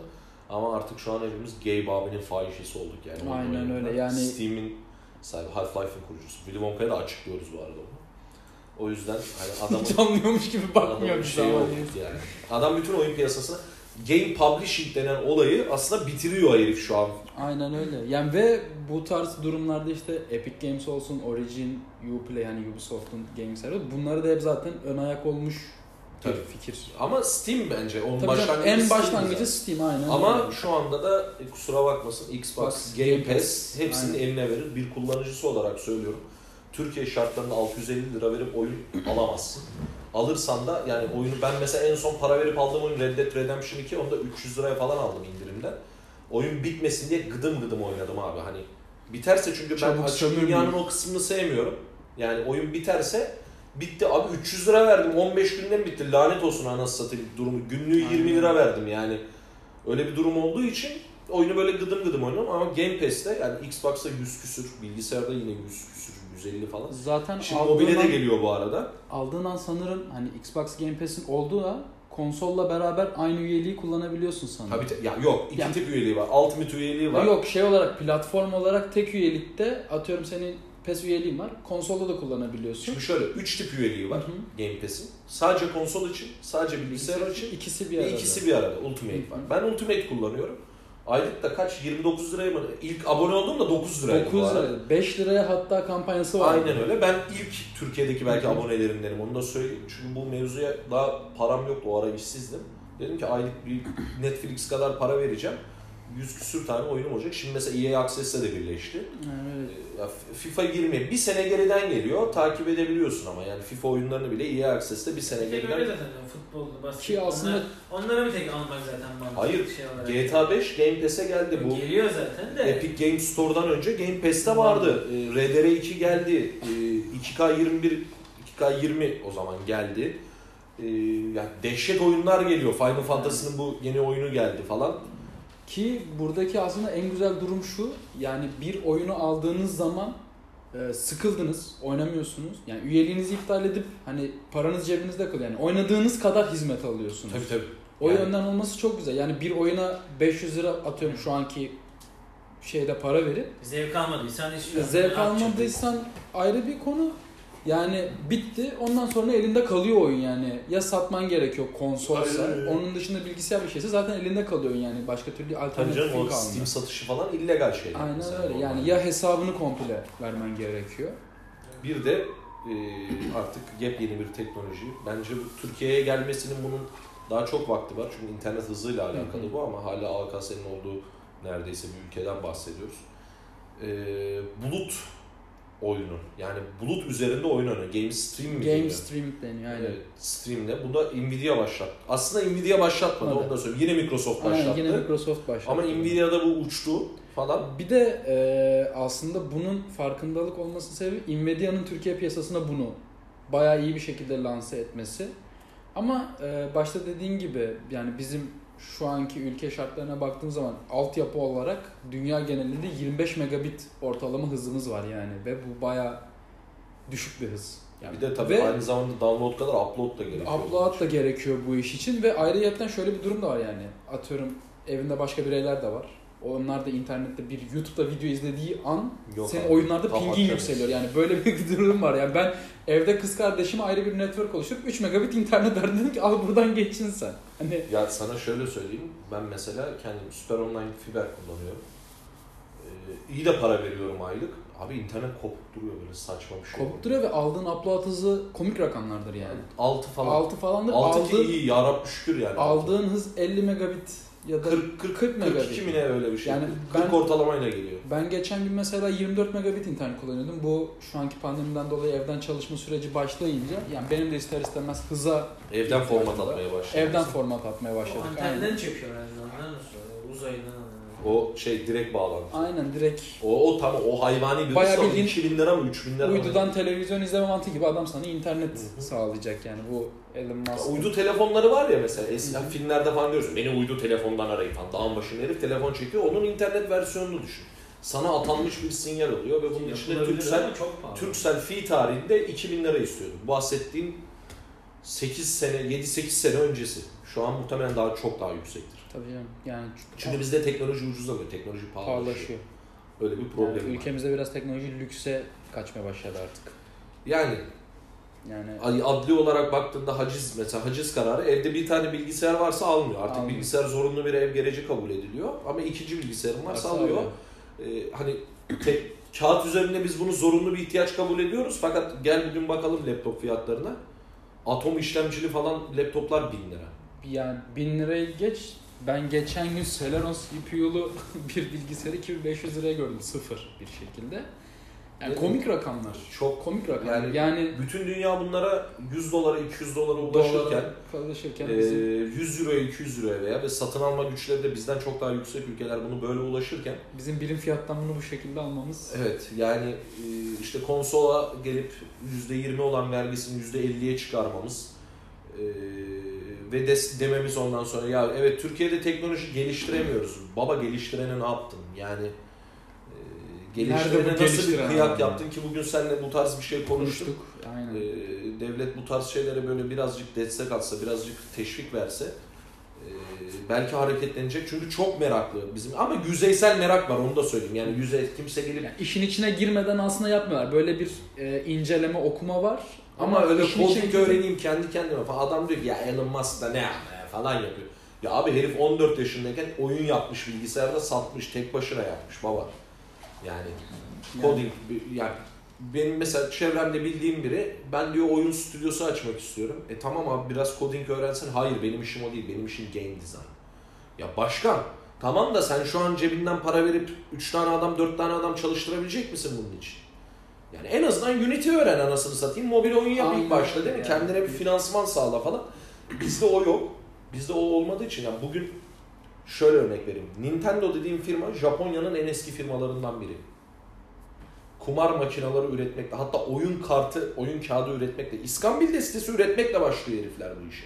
S1: Ama artık şu an hepimiz Gabe abinin fahişesi olduk yani.
S2: Aynen öyle, yani-
S1: Steam'in sahibi Half-Life'in kurucusu. Willy Wonka'ya da açıklıyoruz bu arada. O yüzden hani adamın
S2: hiç anlıyormuş gibi bakmıyor ama
S1: oldu
S2: neyse.
S1: yani. Adam bütün oyun piyasasına game publishing denen olayı aslında bitiriyor herif şu an.
S2: Aynen öyle. Yani ve bu tarz durumlarda işte Epic Games olsun, Origin, Uplay yani Ubisoft'un game serisi bunları da hep zaten ön ayak olmuş bir
S1: Tabii.
S2: fikir.
S1: Ama Steam bence onun
S2: Tabii canım,
S1: başlangıcı
S2: en
S1: Steam
S2: başlangıcı
S1: zaten.
S2: Steam aynen.
S1: Ama
S2: öyle.
S1: şu anda da e, kusura bakmasın Xbox
S2: Xbox,
S1: Game
S2: Game
S1: Pass
S2: Pass,
S1: hepsinin
S2: aynen.
S1: eline verir. Bir kullanıcısı olarak söylüyorum. Türkiye şartlarında 650 lira verip oyun alamazsın. Alırsan da yani oyunu ben mesela en son para verip aldığım oyun Red Dead Redemption 2 onu da 300 liraya falan aldım indirimden. Oyun bitmesin diye gıdım gıdım oynadım abi hani. Biterse çünkü ben
S2: Çabuk
S1: açık
S2: sömürmeyin.
S1: dünyanın o kısmını sevmiyorum. Yani oyun biterse bitti abi 300 lira verdim 15 günde mi bitti lanet olsun anasını satayım durumu günlüğü 20
S2: Aynen.
S1: lira verdim yani. Öyle bir durum olduğu için oyunu böyle gıdım gıdım oynuyorum ama Game Pass'te yani Xbox'ta 100 küsür, bilgisayarda yine 100 küsür, 150 falan.
S2: zaten
S1: Şimdi mobile de geliyor bu arada.
S2: aldığın an sanırım hani Xbox Game Pass'in olduğu da konsolla beraber aynı üyeliği kullanabiliyorsun sanırım.
S1: Tabii te- ya yok iki
S2: Yani-
S1: tip üyeliği var. Ultimate üyeliği var.
S2: Yok şey olarak platform olarak tek üyelikte atıyorum senin PES üyeliğin var. Konsolda da kullanabiliyorsun.
S1: Şimdi şöyle 3 tip üyeliği var
S2: Hı hı.
S1: Game Pass'in. Sadece konsol için, sadece bilgisayar için.
S2: İkisi bir
S1: Bir
S2: arada.
S1: ikisi bir arada. Ultimate var. Ben Ultimate kullanıyorum. Aylık da kaç? 29 liraya mı? İlk abone olduğumda 9 liraydı
S2: 9
S1: bu arada.
S2: lira. 5 liraya hatta kampanyası var.
S1: Aynen öyle. Ben ilk Türkiye'deki belki abonelerimdenim. Onu da söyleyeyim. Çünkü bu mevzuya daha param yoktu. O ara işsizdim. Dedim ki aylık bir Netflix kadar para vereceğim. 100 küsür tane oyunum olacak. Şimdi mesela EA Access'le de birleşti.
S2: Evet.
S1: Ya FIFA 20 bir sene geriden geliyor. Takip edebiliyorsun ama yani FIFA oyunlarını bile EA Access'te bir sene
S3: Bir tek öyle
S1: geriden.
S3: zaten futbolda, basket.
S2: Aslında
S3: Onlar, onlara bir tek almak zaten mantıklı
S1: Hayır,
S3: şey olarak.
S1: GTA 5 Game Pass'e geldi. Bu
S3: Geliyor zaten de.
S1: Epic Games Store'dan önce Game Pass'te vardı. Ee, RDR 2 geldi. Ee, 2K21, 2K20 o zaman geldi. Ee, yani dehşet oyunlar geliyor. Final Fantasy'nin bu yeni oyunu geldi falan.
S2: Ki buradaki aslında en güzel durum şu. Yani bir oyunu aldığınız zaman e, sıkıldınız, oynamıyorsunuz. Yani üyeliğinizi iptal edip hani paranız cebinizde kalıyor. Yani oynadığınız kadar hizmet alıyorsunuz.
S1: Tabii tabii.
S2: O
S1: Yani-
S2: yönden olması çok güzel. Yani bir oyuna 500 lira atıyorum şu anki şeyde para verip
S3: Zevk almadıysan hiç
S2: zevk almadıysan ayrı bir konu. Yani bitti. Ondan sonra elinde kalıyor oyun yani. Ya satman gerekiyor konsolsa.
S1: Aynen.
S2: Onun dışında bilgisayar bir şeyse zaten elinde kalıyor yani. Başka türlü alternatif
S1: o
S2: kalmıyor.
S1: Steam satışı falan illegal şeyler.
S2: Aynen
S1: mesela
S2: öyle. Yani ya hesabını komple vermen gerekiyor.
S1: Bir de e, artık yepyeni bir teknoloji. Bence bu Türkiye'ye gelmesinin bunun daha çok vakti var. Çünkü internet hızıyla alakalı bu ama hala AKS'nin olduğu neredeyse bir ülkeden bahsediyoruz. E, bulut oyunu. Yani bulut üzerinde oyun oynuyor. Game Stream mi
S2: Game
S1: deniyor?
S2: streaming deniyor aynen.
S1: Evet, Stream'le. Bu da Nvidia başlattı. Aslında Nvidia başlatmadı
S2: Evet.
S1: onu da söyleyeyim. Yine Microsoft başlattı.
S2: Aynen yine Microsoft başladı.
S1: Ama Nvidia'da bu uçtu falan.
S2: Bir de e, aslında bunun farkındalık olması sebebi Nvidia'nın Türkiye piyasasına bunu bayağı iyi bir şekilde lanse etmesi. Ama e, başta dediğin gibi yani bizim şu anki ülke şartlarına baktığın zaman altyapı olarak dünya genelinde 25 megabit ortalama hızımız var yani ve bu bayağı düşük bir hız. Yani
S1: Bir de tabii
S2: ve
S1: aynı zamanda download kadar upload da gerekiyor.
S2: upload da gerekiyor bu iş için ve ayrıyeten şöyle bir durum da var yani. Atıyorum evinde başka bireyler de var. Onlar da internette bir YouTube'da video izlediği an
S1: Yok
S2: senin
S1: abi,
S2: oyunlarda pingin yükseliyor. Yani böyle bir durum var. Yani ben evde kız kardeşime ayrı bir network oluşturup 3 megabit internet verdim dedim ki al buradan geçin sen. Hani
S1: Ya sana şöyle söyleyeyim. Ben mesela kendim Süper Online fiber kullanıyorum. Ee, iyi de para veriyorum aylık. Abi internet kopup duruyor böyle saçma bir şey.
S2: kopup duruyor ve aldığın upload hızı komik rakamlardır yani.
S1: 6 falan.
S2: 6 falandır.
S1: 6 ki iyi ya Rabbi şükür yani.
S2: aldığın hız 50 megabit ya da
S1: 40, 40,
S2: 40 megabit.
S1: 42 mi ne öyle bir şey.
S2: Yani
S1: 40
S2: ben-
S1: ortalamayla geliyor.
S2: Ben geçen gün mesela 24 megabit internet kullanıyordum. Bu şu anki pandemiden dolayı evden çalışma süreci başlayınca yani benim de ister istemez hıza
S1: Evden format atmaya başladı.
S2: evden format atmaya başladık.
S3: Antenden çekiyor herhalde uzaydan.
S1: O şey direkt bağlantı.
S2: Aynen direkt
S1: O, o tamam o hayvani bir
S2: Bayağı bildiğin
S1: 2000 lira mı 3000 lira mı?
S2: uydudan televizyon izleme mantığı gibi adam sana internet
S1: Hı hı.
S2: sağlayacak yani bu Elon Musk.
S1: Uydu telefonları var ya mesela eskiden filmlerde falan diyorsun beni uydu telefondan arayın falan. Dağın başında herif telefon çekiyor onun internet versiyonunu düşün. Sana atanmış bir sinyal oluyor ve bunun içinde
S3: Yapılabilir çok pahalı.
S1: Turkcell fi tarihinde 2000 lira istiyordu. Bahsettiğim 8 sene 7-8 sene öncesi. Şu an muhtemelen daha çok daha yüksektir.
S2: Tabii canım yani
S1: Çünkü bizde teknoloji ucuzlamıyor, teknoloji pahalılaşıyor.
S2: pahalaşıyor.
S1: Öyle bir problem
S2: Yani
S1: var.
S2: ülkemizde biraz teknoloji lükse kaçmaya başladı artık.
S1: Yani
S2: Yani
S1: adli olarak baktığında haciz mesela haciz kararı evde bir tane bilgisayar varsa almıyor. Artık
S2: Almıyor.
S1: bilgisayar zorunlu bir ev gereci kabul ediliyor. Ama ikinci bilgisayarın varsa
S2: varsa
S1: alıyor.
S2: alıyor.
S1: Ee, hani tek, kağıt üzerinde biz bunu zorunlu bir ihtiyaç kabul ediyoruz. Fakat gel bugün bakalım laptop fiyatlarına. Atom işlemcili falan laptoplar 1000 lira.
S2: Yani 1000 lirayı geç. Ben geçen gün Celeron CPU'lu bir bilgisayarı 2500 liraya gördüm. Sıfır bir şekilde. Yani komik rakamlar.
S1: Çok
S2: Komik rakamlar.
S1: Yani-
S2: Yani,
S1: bütün dünya bunlara 100 dolara 200 dolara ulaşırken
S2: dolara çalışırken
S1: e,
S2: bizim
S1: 100 euroya 200 euroya veya ve satın alma güçleri de bizden çok daha yüksek ülkeler bunu böyle ulaşırken
S2: bizim birim fiyattan bunu bu şekilde almamız
S1: Evet yani e, işte konsola gelip %20 olan vergisini %50'ye çıkarmamız e, ve des, dememiz ondan sonra ya evet Türkiye'de teknoloji geliştiremiyoruz. Baba geliştirene ne yaptın? Yani e, geliştirene nasıl bir kıyak yaptın ki bugün seninle bu tarz bir şey konuştuk.
S2: konuştuk. Aynen.
S1: E, devlet bu tarz şeylere böyle birazcık destek atsa, birazcık teşvik verse e, belki hareketlenecek. Çünkü çok meraklı bizim ama yüzeysel merak var onu da söyleyeyim. Yani yüzey kimse gelip
S2: Yani işin içine girmeden aslında yapmıyorlar. Böyle bir e, inceleme, okuma var.
S1: Ama öyle
S2: girip-
S1: öğreneyim kendi kendime falan. Adam diyor ki ya Elon Musk da ne yapma ya falan yapıyor. Ya abi herif 14 yaşındayken oyun yapmış bilgisayarda satmış tek başına yapmış baba. Yani coding yani benim mesela çevremde bildiğim biri ben diyor oyun stüdyosu açmak istiyorum. E tamam abi biraz coding öğrensen. Hayır benim işim o değil. Benim işim game design. Ya başkan tamam da sen şu an cebinden para verip 3 tane adam 4 tane adam çalıştırabilecek misin bunun için? Yani en azından Unity öğren anasını satayım. Mobil oyun yap
S2: Aynen
S1: ilk başta değil mi?
S2: yani.
S1: Kendine bir finansman sağla falan. Bizde o yok. Bizde o olmadığı için yani bugün şöyle örnek vereyim. Nintendo dediğim firma Japonya'nın en eski firmalarından biri. Kumar makineleri üretmekle hatta oyun kartı, oyun kağıdı üretmekle, iskambil destesi üretmekle başlıyor herifler bu işe.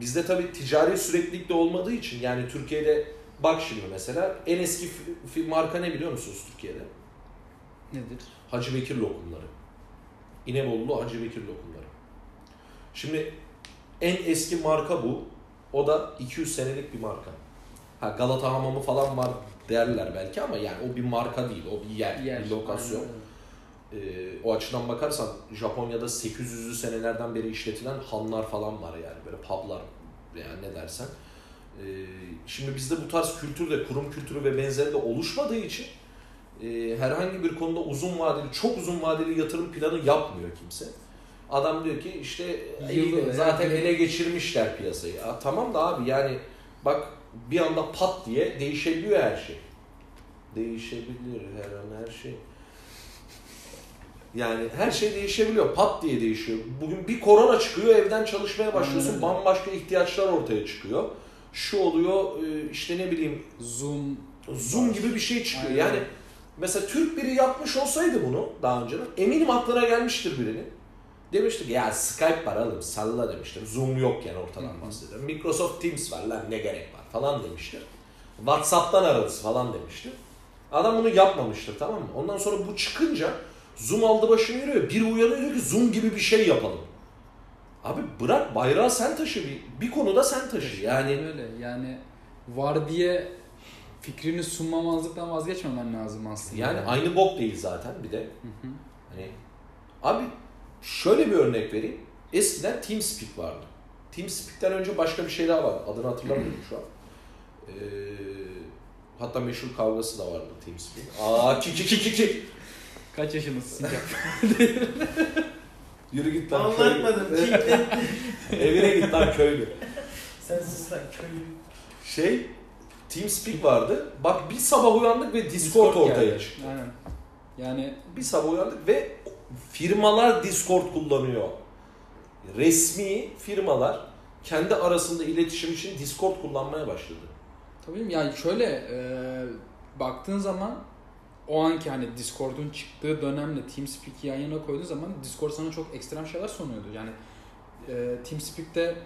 S1: Bizde tabii ticari süreklilik de olmadığı için yani Türkiye'de bak şimdi mesela en eski marka ne biliyor musunuz Türkiye'de?
S2: Nedir?
S1: Hacı Bekir lokumları. İnebolu Hacı Bekir lokumları. Şimdi en eski marka bu. O da 200 senelik bir marka. Ha Galata Hamamı falan var derler belki ama yani o bir marka değil. O bir yer,
S2: Yer.
S1: bir lokasyon.
S2: Aynen.
S1: Ee, o açıdan bakarsan Japonya'da 800'lü senelerden beri işletilen hanlar falan var yani böyle publar yani ne dersen. Ee, şimdi bizde bu tarz kültür de kurum kültürü ve benzeri de oluşmadığı için e, herhangi bir konuda uzun vadeli, çok uzun vadeli yatırım planı yapmıyor kimse. Adam diyor ki işte
S2: veya
S1: zaten
S2: yıl-
S1: ele geçirmişler piyasayı. Ya, tamam da abi yani bak bir anda pat diye değişebiliyor her şey. Değişebilir her an her şey. Yani her şey değişebiliyor. Pat diye değişiyor. Bugün bir korona çıkıyor, evden çalışmaya başlıyorsun.
S2: Öyle.
S1: Bambaşka ihtiyaçlar ortaya çıkıyor. Şu oluyor, e, işte ne bileyim
S2: Zoom
S1: Zoom gibi bir şey çıkıyor.
S2: Aynen.
S1: Yani mesela Türk biri yapmış olsaydı bunu daha önce eminim aklına gelmiştir birinin. Demiştir ki ya Skype var oğlum salla demiştir. Zoom yok yani ortadan bahsediyorum. Microsoft Teams var lan ne gerek var falan demiştir. Whatsapp'tan ararız falan demiştir. Adam bunu yapmamıştır tamam mı? Ondan sonra bu çıkınca Zoom aldı başını yürüyor. Biri uyanıyor diyor ki Zoom gibi bir şey yapalım. Abi bırak bayrağı sen taşı bir, bir konuda sen taşı. Yani
S2: öyle yani var diye fikrini sunmamazlıktan vazgeçmemen lazım aslında.
S1: yani aynı bok değil zaten bir de.
S2: Hı hı.
S1: Hani abi şöyle bir örnek vereyim. Eskiden TeamSpeak vardı. TeamSpeak'ten önce başka bir şey daha vardı. Adını hatırlamıyorum şu an. Ee, hatta meşhur kavgası da vardı TeamSpeak. Aa ki ki ki ki ki.
S2: Kaç yaşındasın?
S1: Yürü git lan köylü.
S3: Anlatmadım.
S1: Evine git lan köylü.
S3: Sen sus lan köylü.
S1: Şey TeamSpeak vardı. Bak bir sabah uyandık ve Discord,
S2: Discord
S1: ortaya
S2: geldi.
S1: çıktı.
S2: Aynen. Yani
S1: Bir sabah uyandık ve firmalar Discord kullanıyor. Resmi firmalar kendi arasında iletişim için Discord kullanmaya başladı.
S2: tabii yani şöyle e, baktığın zaman o anki hani Discord'un çıktığı dönemle TeamSpeak'i yan yana koyduğun zaman Discord sana çok ekstrem şeyler sunuyordu. Yani e, TeamSpeak'te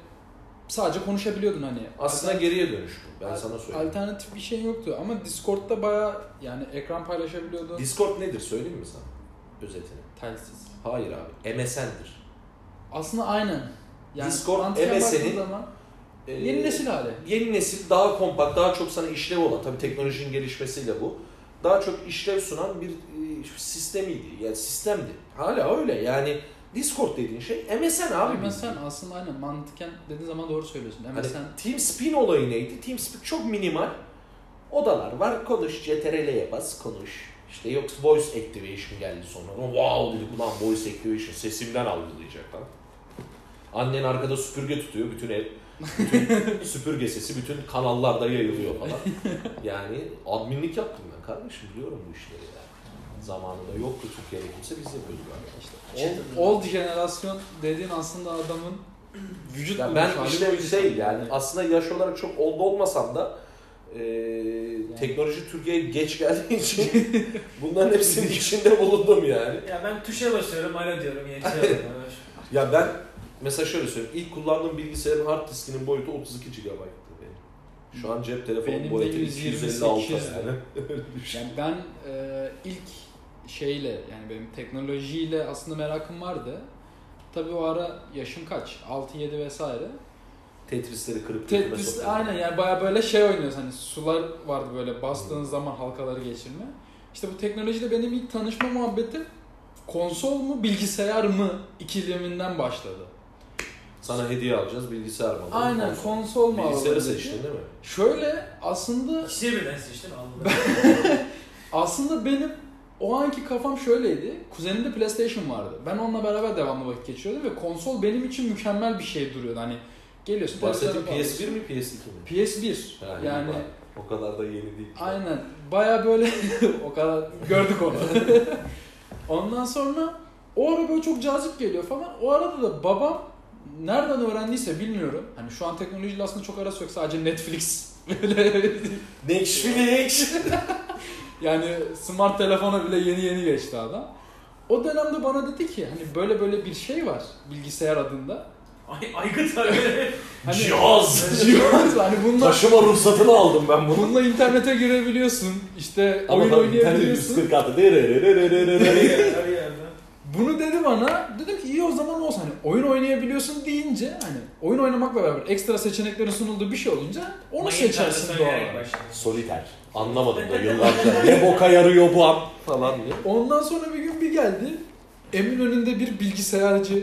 S2: sadece konuşabiliyordun hani.
S1: Aslında
S2: Alternatif-
S1: geriye dönüş bu. Ben sana söyleyeyim.
S2: Alternatif bir şey yoktu ama Discord'da baya yani ekran paylaşabiliyordun.
S1: Discord nedir söyleyeyim mi sana? Özetini.
S2: Telsiz.
S1: Hayır abi. MSN'dir.
S2: Aslında aynen. Yani
S1: Discord, MSN'in Ee,
S2: yeni nesil hali.
S1: Yeni nesil daha kompakt, daha çok sana işlev olan, tabii teknolojinin gelişmesiyle bu. Daha çok işlev sunan bir e, sistemiydi. Yani sistemdi. Hala öyle. Yani Discord dediğin şey MSN abi.
S2: MSN aslında aynen mantıken dediğin zaman doğru söylüyorsun.
S1: Hani
S2: MSN
S1: TeamSpeak olayı neydi? TeamSpeak çok minimal. Odalar var. Konuş, CTRL'ye bas, konuş. İşte yok voice activation geldi sonra. Wow dedik ulan voice activation sesimden algılayacak lan. Annen arkada süpürge tutuyor bütün ev. Bütün süpürge sesi bütün kanallarda yayılıyor falan. Yani adminlik yaptım ben kardeşim biliyorum bu işleri yani. Zamanında yoktu Türkiye'de kimse biz yapıyorduk
S2: işte old, old jenerasyon dediğin aslında adamın vücut
S1: Ya
S2: bulmuş
S1: ben işte şey yani aslında yaş olarak çok oldu olmasam da e, teknoloji Türkiye'ye geç geldiği için bunların hepsinin içinde bulundum yani.
S3: Ya ben tuşa basıyorum, alo diyorum, geçiyorum.
S1: Ya ben mesela şöyle söyleyeyim. ilk kullandığım bilgisayarın hard diskinin boyutu 32 GB'tı benim. Şu an cep telefonu
S2: Benim de
S1: boyutu
S2: 128
S1: 256
S2: 'di.
S1: yani.
S2: Yani ben e, ilk şeyle yani benim teknolojiyle aslında merakım vardı. Tabii o ara yaşım kaç? 6-7 vesaire.
S1: Tetrisleri kırıp
S2: Tetris aynen yani baya böyle şey oynuyoruz hani sular vardı böyle bastığın zaman halkaları geçirme. İşte bu teknolojide benim ilk tanışma muhabbeti konsol mu bilgisayar mı ikileminden başladı.
S1: Sana hediye alacağız bilgisayar mı?
S2: Aynen
S1: Konsol.
S2: konsol mu
S1: Bilgisayarı
S2: alalım dedi.
S1: seçtin değil mi?
S2: Şöyle aslında
S3: İkisini birden seçtim, aldım.
S2: aslında benim o anki kafam şöyleydi. Kuzenimde PlayStation vardı. Ben onunla beraber devamlı vakit geçiriyordum ve konsol benim için mükemmel bir şey duruyordu. Hani geliyorsun
S1: Bahsettiğin
S2: televizyona
S1: PS1 mi PS2 mi?
S2: bağlıyorsun. PS1.
S1: Ha,
S2: yani
S1: bak. O kadar da yeni değil.
S2: aynen baya böyle o kadar gördük onu. Ondan sonra o ara böyle çok cazip geliyor falan. O arada da babam nereden öğrendiyse bilmiyorum. Hani şu an teknolojiyle aslında çok arası yok. Sadece Netflix böyle
S1: Netflix.
S2: Yani smart telefona bile yeni yeni geçti adam. O dönemde bana dedi ki hani böyle böyle bir şey var bilgisayar adında.
S3: Ay, aygıt öyle.
S2: Hani
S1: Cihaz.
S2: Cihaz hani bununla
S1: Taşıma ruhsatını aldım ben bunu.
S2: bununla internete girebiliyorsun. işte
S1: Ama
S2: oyun
S1: tabii internet
S2: oynayabiliyorsun.
S1: 146.
S2: Bunu dedi bana. Dedim ki iyi o zaman olsun. Hani oyun oynayabiliyorsun deyince hani oyun oynamakla beraber ekstra seçeneklerin sunulduğu bir şey olunca onu
S3: Mayın
S2: seçersin doğal olarak.
S1: Soliter. Anlamadım da yıllarca. ne boka yarıyor bu an falan diye.
S2: Ondan sonra bir gün bir geldi. Eminönü'nde bir bilgisayarcı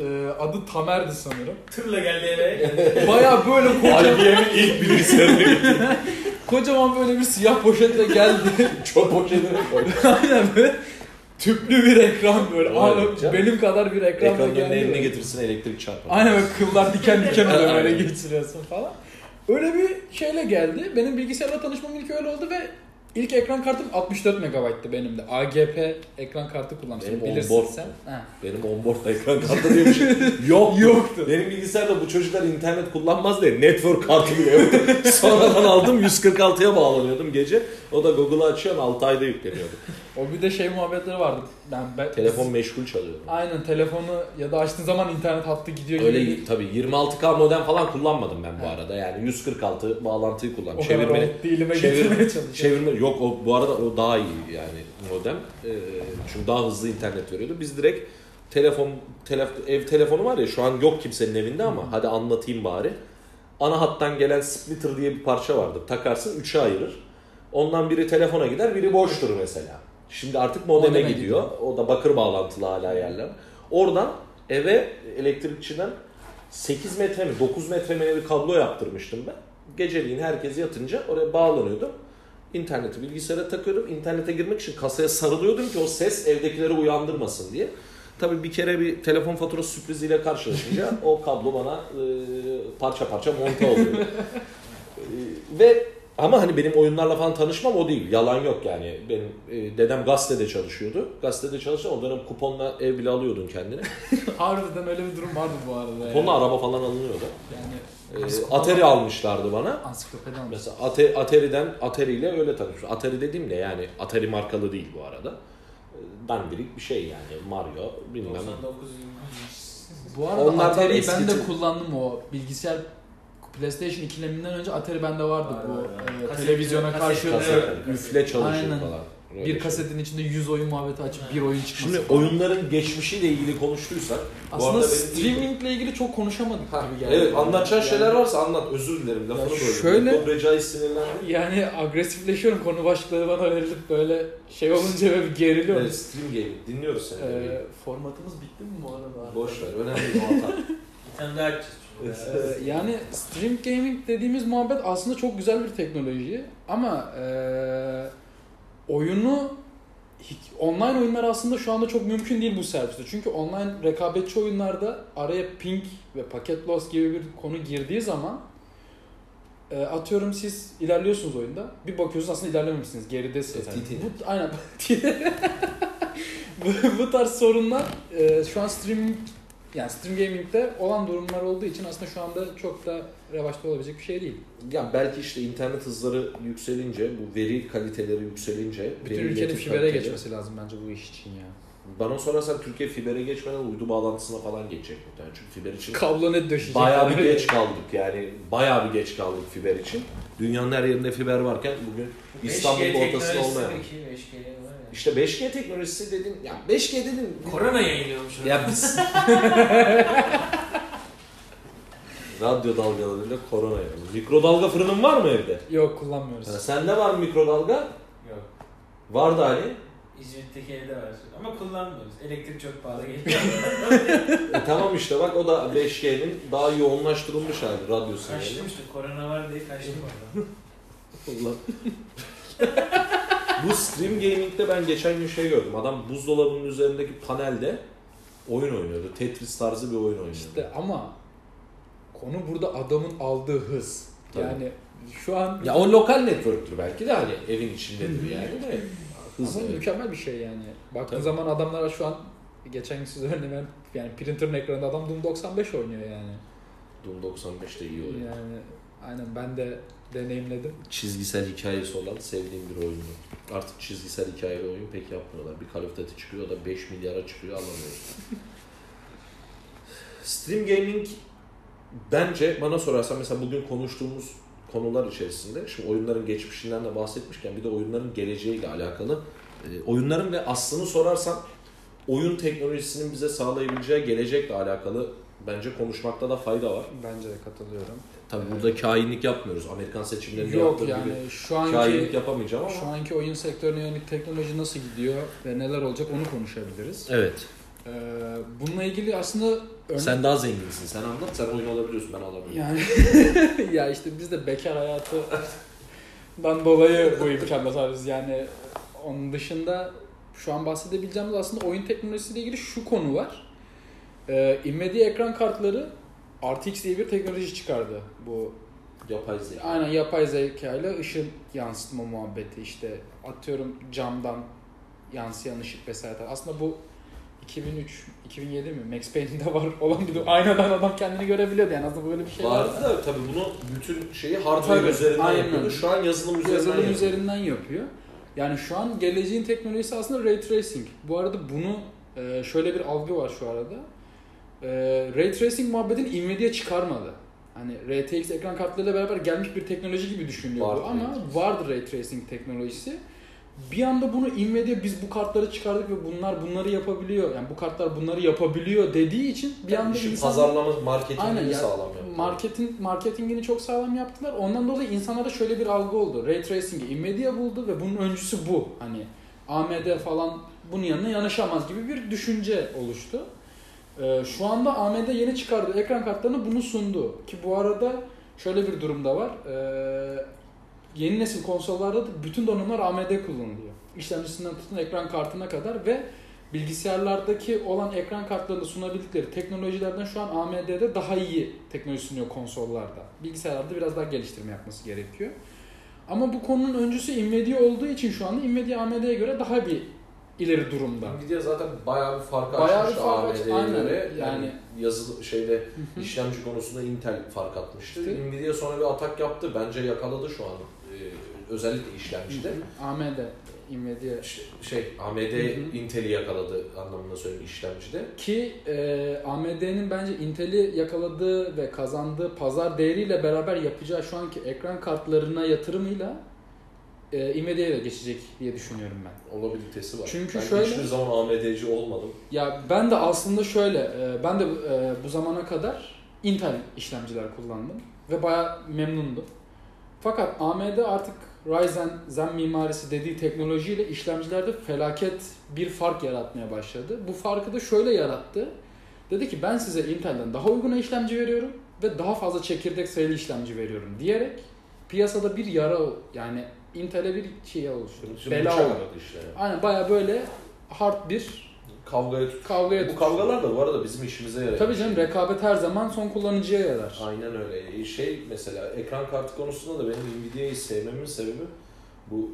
S2: e, adı Tamer'di sanırım.
S3: Tırla geldi eve.
S2: Baya böyle kocaman,
S1: IBM'in ilk bilgisayarını
S2: kocaman böyle bir siyah poşetle geldi.
S1: Çöp poşetine koydum.
S2: Aynen böyle tüplü bir ekran böyle.
S1: Öyle
S2: Aa, benim kadar bir ekranla
S1: Ekranın
S2: böyle.
S1: getirsin elektrik çarpar.
S2: Aynen böyle kıllar diken diken oluyor böyle geçiriyorsun falan. Öyle bir şeyle geldi. Benim bilgisayarla tanışmam ilk öyle oldu ve ilk ekran kartım 64 MB'tı benim de. AGP ekran kartı kullanmıştım.
S1: Benim
S2: Bilirsin
S1: onboard.
S2: sen. Ha.
S1: Benim onboard ekran kartı diye bir şey yoktu.
S2: Yoktu.
S1: Benim bilgisayarda bu çocuklar internet kullanmaz diye network kartı bile yoktu. Sonradan aldım 146'ya bağlanıyordum gece. O da Google'ı açıyorsun 6 ayda yükleniyordu.
S2: O bir de şey muhabbetleri vardı. Ben, ben
S1: Telefon meşgul çalıyordu.
S2: Aynen telefonu ya da açtığın zaman internet hattı gidiyor.
S1: Öyle
S2: geliyor.
S1: tabii 26K modem falan kullanmadım ben bu arada. Yani 146 bağlantıyı kullandım.
S2: O kadar
S1: Çevirmeni
S2: olup dilime
S1: çevir-. Çevirme yok o bu arada o daha iyi yani modem. Ee, çünkü daha hızlı internet veriyordu. Biz direkt telefon telef, ev telefonu var ya şu an yok kimsenin evinde ama hadi anlatayım bari. Ana hattan gelen splitter diye bir parça vardır. Takarsın üçe ayırır. Ondan biri telefona gider, biri boştur mesela. Şimdi artık modeme,
S2: Modeme
S1: gidiyor. O da bakır bağlantılı hala yerler. Oradan eve elektrikçiden 8 metre mi 9 metre mi bir kablo yaptırmıştım ben. Geceliğin herkes yatınca oraya bağlanıyordum. İnterneti bilgisayara takıyordum. İnternete girmek için kasaya sarılıyordum ki o ses evdekileri uyandırmasın diye. Tabii bir kere bir telefon faturası sürpriziyle karşılaşınca o kablo bana e, parça parça monte oluyor. ve ama hani benim oyunlarla falan tanışmam o değil. Yalan yok yani. Benim e, dedem gazetede çalışıyordu. Gazetede çalışan o dönem kuponla ev bile alıyordun kendine.
S2: Harbiden öyle bir durum vardı bu arada.
S1: Kuponla
S2: yani.
S1: araba falan alınıyordu.
S2: Yani
S1: E, Atari almışlardı bana.
S2: ansiklopedi almış.
S1: Mesela Ate- Atari'den Atari ile öyle tanışmış. Atari dediğim de yani Atari markalı değil bu arada. E, Dandirik bir şey yani. Mario bilmem.
S3: 99
S2: Bu arada
S1: Onlardan
S2: Atari'yi ben de kullandım o bilgisayar PlayStation 2'leminden önce Atari bende vardı
S3: Var,
S2: bu e,
S3: Kaset-
S2: televizyona
S3: kaset-
S2: karşı
S3: kaset-
S1: Kaset, üfle çalışır
S2: Aynen.
S1: falan. Öyle
S2: bir
S1: şey.
S2: kasetin içinde 100 oyun muhabbeti açıp bir oyun çıkması.
S1: Şimdi oyunların geçmişiyle ilgili konuştuysak
S2: Aslında
S1: arada benim
S2: streamingle ilgili çok konuşamadık
S1: Ha,
S2: gibi geldi.
S1: evet anlatacağın
S2: Yani-
S1: şeyler varsa anlat. Özür dilerim lafını
S2: Ya
S1: böldüm.
S2: şöyle-
S1: Laptop Recai sinirlendi.
S2: Yani agresifleşiyorum konu başlığı bana verilip böyle şey olunca böyle bir geriliyorum.
S1: Evet, stream gaming. Dinliyoruz seni.
S2: Ee, formatımız bitti mi bu arada?
S1: Boş ver. Önemli değil.
S3: Bir tane daha.
S2: Ee, yani stream gaming dediğimiz muhabbet aslında çok güzel bir teknoloji ama ee, oyunu online oyunlar aslında şu anda çok mümkün değil bu serviste. Çünkü online rekabetçi oyunlarda araya ping ve paket loss gibi bir konu girdiği zaman e, atıyorum siz ilerliyorsunuz oyunda. Bir bakıyorsunuz aslında ilerlememişsiniz. Geridesiniz.
S1: FTT.
S2: bu, aynen. bu, bu tarz sorunlar e, şu an streaming yani stream gaming'de olan durumlar olduğu için aslında şu anda çok da revaçta olabilecek bir şey değil.
S1: Ya belki işte internet hızları yükselince, bu veri kaliteleri yükselince,
S2: Bütün ülkenin fibere
S1: kaliteleri-
S2: geçmesi lazım bence bu iş için ya.
S1: Bana sorarsan Türkiye fibere geçmeden uydu bağlantısına falan geçecek muhtemelen. Çünkü fiber için
S2: Kablo net döşeyecek.
S1: bayağı bir geç kaldık yani. Bayağı bir geç kaldık fiber için. Dünyanın her yerinde fiber varken bugün İstanbul'un ortasında olmayan.
S3: 5G var ya.
S1: İşte 5G teknolojisi dedin. Ya 5G dedin.
S3: Korona yayınlıyormuş.
S1: Ya biz... Radyo dalgalarıyla korona yani. Mikrodalga fırının var mı evde?
S2: Yok kullanmıyoruz.
S1: Ha, sende var mı mikrodalga?
S3: Yok.
S1: Vardı hani.
S3: İzmit'teki evde var. Ama kullanmıyoruz. Elektrik çok pahalı geliyor.
S1: E, tamam işte bak o da 5G'nin daha yoğunlaştırılmış hali radyo sinyali.
S3: kaçtım işte. Korona var diye kaçtım oradan.
S1: Allah. Bu stream gaming'de ben geçen gün şey gördüm. Adam buzdolabının üzerindeki panelde oyun oynuyordu. Tetris tarzı bir oyun oynuyordu.
S2: İşte ama konu burada adamın aldığı hız.
S1: Tabii.
S2: Yani şu an
S1: Ya o lokal network'tür belki de hani evin içindedir yani de. Hız
S2: Ama
S1: evet.
S2: mükemmel bir şey yani. Baktığın
S1: Tabii.
S2: zaman adamlar şu an geçen gün size örneğin ben yani printer'ın ekranında adam Doom 95 oynuyor yani.
S1: Doom 95'te iyi oyun.
S2: Yani aynen ben de deneyimledim.
S1: Çizgisel hikayesi olan sevdiğim bir oyundu. Artık çizgisel hikayeli oyun pek yapmıyorlar. Bir Call of Duty çıkıyor da 5 milyara çıkıyor anlamıyoruz. Stream gaming bence bana sorarsan mesela bugün konuştuğumuz konular içerisinde şimdi oyunların geçmişinden de bahsetmişken bir de oyunların geleceğiyle alakalı e, oyunların ve aslını sorarsan oyun teknolojisinin bize sağlayabileceği gelecekle alakalı bence konuşmakta da fayda var.
S2: Bence de katılıyorum.
S1: Tabii burada kainlik yapmıyoruz. Amerikan seçimlerinde
S2: Yok
S1: yaptığı
S2: yani
S1: gibi
S2: şu anki
S1: kainlik yapamayacağım ama.
S2: şu anki oyun sektörüne yönelik teknoloji nasıl gidiyor ve neler olacak onu konuşabiliriz.
S1: Evet.
S2: Ee, bununla ilgili aslında örnek
S1: Sen daha zenginsin. Sen anlat. Sen oyun alabiliyorsun. Ben alamıyorum.
S2: Yani ya işte biz de bekar hayatından dolayı bu imkanda sahibiz. Yani onun dışında şu an bahsedebileceğimiz aslında oyun teknolojisiyle ilgili şu konu var. Ee, ekran kartları RTX diye bir teknoloji çıkardı. Bu
S1: Yapay zeka.
S2: aynen yapay zeka ile ışın yansıtma muhabbeti işte atıyorum camdan yansıyan ışık vesaire. Aslında bu 2003 2007 mi Max Payne'de var olan bir aynadan adam kendini görebiliyordu yani aslında böyle bir şey var.
S1: Vardı da tabii bunu bütün şeyi hardware
S2: Tabii,
S1: üzerinden
S2: aynen.
S1: yapıyordu. Şu an yazılım üzerinden
S2: yazılım
S1: yapıyor.
S2: üzerinden yapıyor. Yani şu an geleceğin teknolojisi aslında ray tracing. Bu arada bunu e, şöyle bir algı var şu arada. E, Ray tracing muhabbetini Nvidia çıkarmadı. Hani RTX ekran kartlarıyla beraber gelmiş bir teknoloji gibi düşünülüyor
S1: Var
S2: bu ama
S1: ray
S2: vardı ray tracing teknolojisi. Bir anda bunu Nvidia biz bu kartları çıkardık ve bunlar bunları yapabiliyor. Yani bu kartlar bunları yapabiliyor dediği için bir anda
S1: İşin
S2: insanlar-
S1: pazarlama marketingini
S2: Aynen
S1: sağlam yapıyor.
S2: Marketin marketingini çok sağlam yaptılar. Ondan dolayı insanlarda şöyle bir algı oldu. Ray tracing'i Nvidia buldu ve bunun öncüsü bu. Hani AMD falan bunun yanına yanaşamaz gibi bir düşünce oluştu. Ee, şu anda AMD yeni çıkardığı ekran kartlarını bunu sundu. Ki bu arada şöyle bir durum da var. Ee, yeni nesil konsollarda da bütün donanımlar AMD kullanılıyor. İşlemcisinden tutun ekran kartına kadar ve bilgisayarlardaki olan ekran kartlarında sunabildikleri teknolojilerden şu an AMD'de daha iyi teknoloji sunuyor konsollarda. Bilgisayarlarda biraz daha geliştirme yapması gerekiyor. Ama bu konunun öncüsü Nvidia olduğu için şu anda Nvidia AMD'ye göre daha bir ileri durumda.
S1: Nvidia zaten bayağı bir farkı
S2: Bayağı
S1: açmıştı
S2: bir fark
S1: AMD'ye göre. Yani,
S2: Yani-
S1: yazılı şeyde işlemci konusunda Intel fark atmıştı. Nvidia sonra bir atak yaptı. Bence yakaladı şu an. Ee, özellikle işlemcide.
S2: AMD, Nvidia
S1: şey AMD. Intel'i yakaladı anlamında söyleyeyim işlemcide.
S2: Ki e, AMD'nin bence Intel'i yakaladığı ve kazandığı pazar değeriyle beraber yapacağı şu anki ekran kartlarına yatırımıyla e, Nvidia'ya da geçecek diye düşünüyorum ben.
S1: Olabilitesi var.
S2: Çünkü
S1: ben
S2: şöyle-
S1: hiçbir zaman AMD'ci olmadım.
S2: Ya ben de aslında şöyle, e, ben de e, bu zamana kadar Intel işlemciler kullandım ve bayağı memnundum. Fakat AMD artık Ryzen, Zen mimarisi dediği teknolojiyle işlemcilerde felaket bir fark yaratmaya başladı. Bu farkı da şöyle yarattı. Dedi ki ben size Intel'den daha uygun işlemci veriyorum ve daha fazla çekirdek sayılı işlemci veriyorum diyerek piyasada bir yara yani Intel'e bir şey oluşturdu.
S1: Şimdi
S2: Bela oldu
S1: işte. yani.
S2: Aynen baya böyle hard bir
S1: Kavgaya tut.
S2: kavgaya
S1: Bu kavgalar da bu arada bizim işimize yarıyor.
S2: Tabii canım rekabet her zaman son kullanıcıya yarar.
S1: Aynen öyle. Şey mesela ekran kartı konusunda da benim Nvidia'yı sevmemin sebebi bu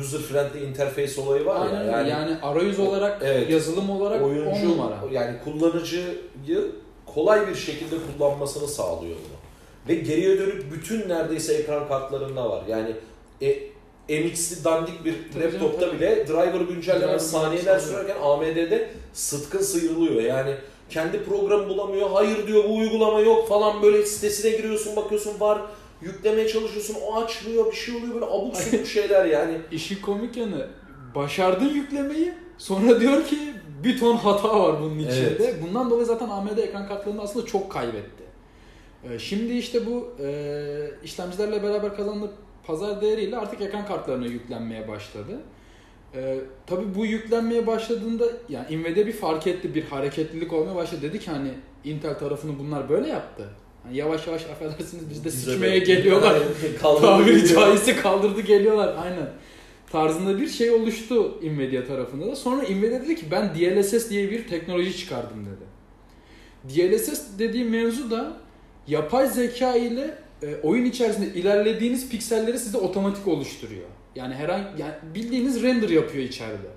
S1: user friendly interface olayı var
S2: Aynen
S1: ya.
S2: öyle. Yani, arayüz olarak,
S1: Evet.
S2: yazılım olarak
S1: oyuncu
S2: numara.
S1: yani kullanıcıyı kolay bir şekilde kullanmasını sağlıyor bunu. Ve geriye dönük bütün neredeyse ekran kartlarında var. Yani e, MX'li dandik bir
S2: Tabii
S1: laptopta
S2: canım,
S1: bile driver güncellemesi
S2: Driver
S1: saniyeler sürerken AMD'de sıtkın sıyrılıyor. Yani kendi programı bulamıyor. Hayır diyor bu uygulama yok falan böyle sitesine giriyorsun bakıyorsun var yüklemeye çalışıyorsun o açmıyor bir şey oluyor böyle abuk subuk şeyler yani.
S2: İşin komik yanı başardın yüklemeyi sonra diyor ki bir ton hata var bunun içinde.
S1: Evet.
S2: Bundan dolayı zaten AMD ekran kartlarını aslında çok kaybetti. Ee, Şimdi işte bu e, işlemcilerle beraber kazandığı pazar değeriyle artık ekran kartlarına yüklenmeye başladı. Ee, tabii bu yüklenmeye başladığında yani Nvidia bir fark etti, bir hareketlilik olmaya başladı. Dedi ki hani Intel tarafını bunlar böyle yaptı. Hani yavaş yavaş affedersiniz biz de sıçmaya geliyorlar. Tabiri caizse kaldırdı geliyorlar aynen. Tarzında bir şey oluştu Nvidia tarafında da. Sonra Nvidia dedi ki ben DLSS diye bir teknoloji çıkardım dedi. DLSS dediği mevzu da yapay zeka ile e, oyun içerisinde ilerlediğiniz pikselleri size otomatik oluşturuyor. Yani herhangi yani bildiğiniz render yapıyor içeride.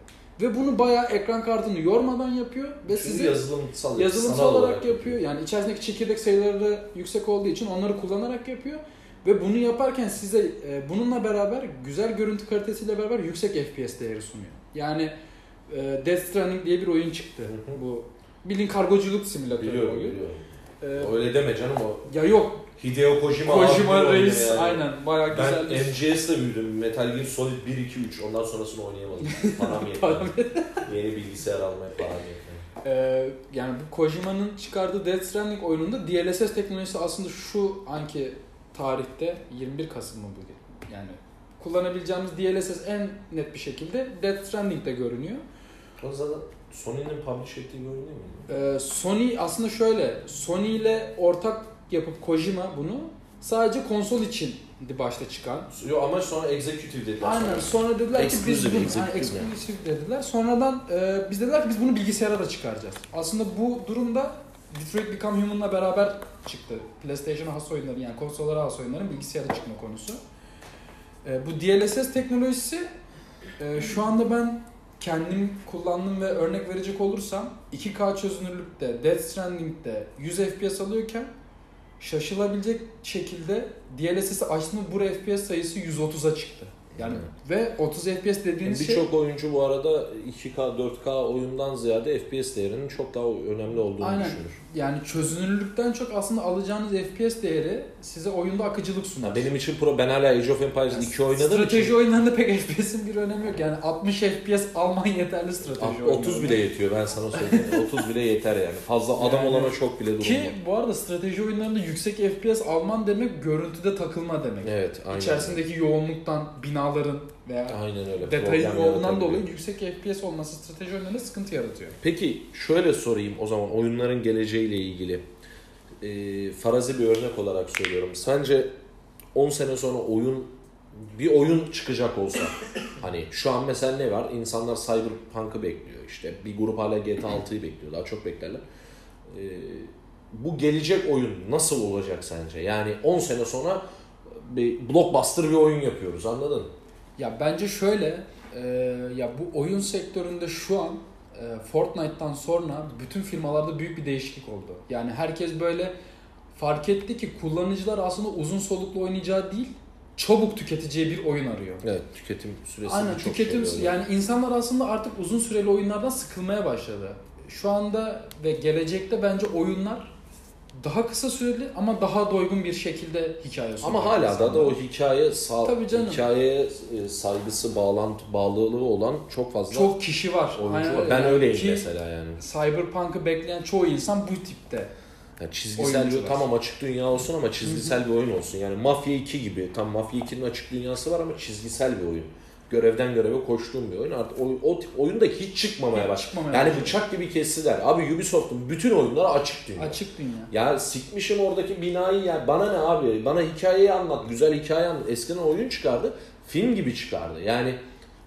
S2: Ve bunu bayağı ekran kartını yormadan yapıyor ve
S1: Çünkü
S2: size
S1: yazılımsal,
S2: yazılımsal
S1: sanal
S2: olarak yapıyor. Yani içerisindeki çekirdek sayıları yüksek olduğu için onları kullanarak yapıyor. Ve bunu yaparken size e, bununla beraber güzel görüntü kalitesiyle beraber yüksek FPS değeri sunuyor. Yani e, Death Stranding diye bir oyun çıktı. Bu bildiğin kargoculuk simülatörü oyun.
S1: biliyorum.
S2: E,
S1: Öyle deme canım o.
S2: ya yok
S1: Hideo Kojima
S2: Kojima
S1: abi
S2: Reis
S1: yani.
S2: aynen bayağı
S1: Ben
S2: güzel bir
S1: MGS'le büyüdüm. Metal Gear Solid 1, 2, 3. Ondan sonrasını oynayamadım. Param
S2: Param
S1: yetmedi. Yeni bilgisayar almaya param yetmedi.
S2: Ee, yani bu Kojima'nın çıkardığı Death Stranding oyununda DLSS teknolojisi aslında şu anki tarihte 21 Kasım mı bugün? Yani kullanabileceğimiz DLSS en net bir şekilde Death Stranding'de görünüyor.
S1: O zaten Sony'nin publish ettiği bir oyun değil mi?
S2: Ee, Sony aslında şöyle, Sony ile ortak yapıp Kojima bunu sadece konsol için başta çıkan.
S1: Yok ama sonra executive dediler.
S2: Aynen
S1: sonra.
S2: sonra dediler ki biz bunu yani exclusive dediler. Sonradan e, biz dediler ki biz bunu bilgisayara da çıkaracağız. Aslında bu durumda Detroit Become Human'la beraber çıktı. PlayStation'a has oyunların yani konsollara has oyunların bilgisayara çıkma konusu. E, bu DLSS teknolojisi e, şu anda ben kendim kullandım ve örnek verecek olursam 2K çözünürlükte Death Stranding'de 100 FPS alıyorken şaşılabilecek şekilde DLSS'i açtığımda bu FPS sayısı 130'a çıktı. Yani ve 30 FPS dediğiniz şey
S1: Birçok oyuncu bu arada 2K, 4K oyundan ziyade FPS değerinin çok daha önemli olduğunu
S2: Aynen.
S1: düşünür.
S2: yani çözünürlükten çok aslında alacağınız FPS değeri size oyunda akıcılık sunar.
S1: Ya benim için pro ben hala Age of Empires
S2: Yani
S1: 2 oynadığım
S2: Strateji
S1: için
S2: oyunlarında pek FPS'in bir önemi yok. Yani 60 FPS alman yeterli strateji oyunlarında.
S1: 30 bile yetiyor ben sana söyleyeyim. 30 bile yeter yani. Fazla adam
S2: Yani-
S1: olana çok bile durum
S2: Ki bu arada strateji oyunlarında yüksek FPS alman demek görüntüde takılma demek.
S1: Evet, aynen.
S2: İçerisindeki yoğunluktan binaların veya
S1: Aynen öyle.
S2: detayın
S1: yaratabiliyor.
S2: dolayı yüksek FPS olması strateji oyunlarında sıkıntı yaratıyor.
S1: Peki şöyle sorayım o zaman oyunların geleceğiyle ilgili. Ee, farazi bir örnek olarak söylüyorum. Sence 10 sene sonra oyun bir oyun çıkacak olsa hani şu an mesela ne var? İnsanlar Cyberpunk'ı bekliyor işte. Bir grup hala GTA 6'yı bekliyor. Daha çok beklerler. Ee, bu gelecek oyun nasıl olacak sence? Yani 10 sene sonra bir blockbuster bir oyun yapıyoruz anladın?
S2: Ya bence şöyle, e, ya bu oyun sektöründe şu an e, Fortnite'tan sonra bütün firmalarda büyük bir değişiklik oldu. Yani herkes böyle fark etti ki kullanıcılar aslında uzun soluklu oynayacağı değil, çabuk tüketeceği bir oyun arıyor.
S1: Evet tüketim süresi
S2: Aynen
S1: çok
S2: tüketim
S1: şey oluyor.
S2: yani insanlar aslında artık uzun süreli oyunlardan sıkılmaya başladı. Şu anda ve gelecekte bence oyunlar daha kısa süreli ama daha doygun bir şekilde hikaye sunacak
S1: Ama hala da, da o hikaye sağ,
S2: Tabii canım.
S1: hikayeye e, saygısı, bağlantı, bağlılığı olan çok fazla
S2: çok kişi var.
S1: oyuncu
S2: Aynen
S1: var. Ben
S2: Yani
S1: öyleyim
S2: ki
S1: mesela yani.
S2: Cyberpunk'ı bekleyen çoğu insan bu tipte.
S1: Yani çizgisel bir
S2: Oyuncular.
S1: tamam açık dünya olsun ama çizgisel bir oyun olsun. Yani Mafya 2 gibi. Tam Mafya 2'nin açık dünyası var ama çizgisel bir oyun. Görevden göreve koştuğum bir oyun. Artık o, o tip oyun da hiç çıkmamaya başladı. Yani
S2: başladı.
S1: bıçak gibi kestiler. Abi Ubisoft'un bütün oyunları açık dünya.
S2: Açık dünya.
S1: Ya sikmişim oradaki binayı ya. Bana ne abi? Bana hikayeyi anlat. Güzel hikaye anlat. Eskiden oyun çıkardı. Film gibi çıkardı. Yani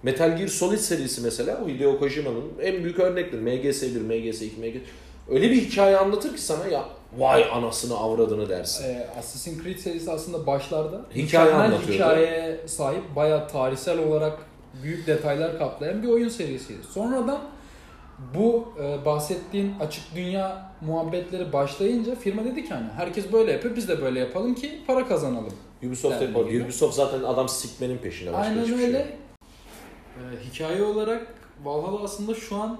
S1: Metal Gear Solid serisi mesela o Hideo Kojima'nın en büyük örnekleri. MGS1, MGS2, MGS... Öyle bir hikaye anlatır ki sana ya vay anasını avradını dersin.
S2: Ee, Assassin's Creed serisi aslında başlarda
S1: Hikaye anlatıyordu.
S2: hikayeye sahip bayağı tarihsel olarak büyük detaylar kaplayan bir oyun serisiydi. Sonradan bu e, bahsettiğin açık dünya muhabbetleri başlayınca firma dedi ki hani herkes böyle yapıyor biz de böyle yapalım ki para kazanalım.
S1: Ubisoft
S2: Yani
S1: yapar. Ubisoft zaten adam sikmenin peşinde. Başka
S2: Aynen
S1: şey
S2: öyle.
S1: yok.
S2: Ee, hikaye olarak Valhalla aslında şu an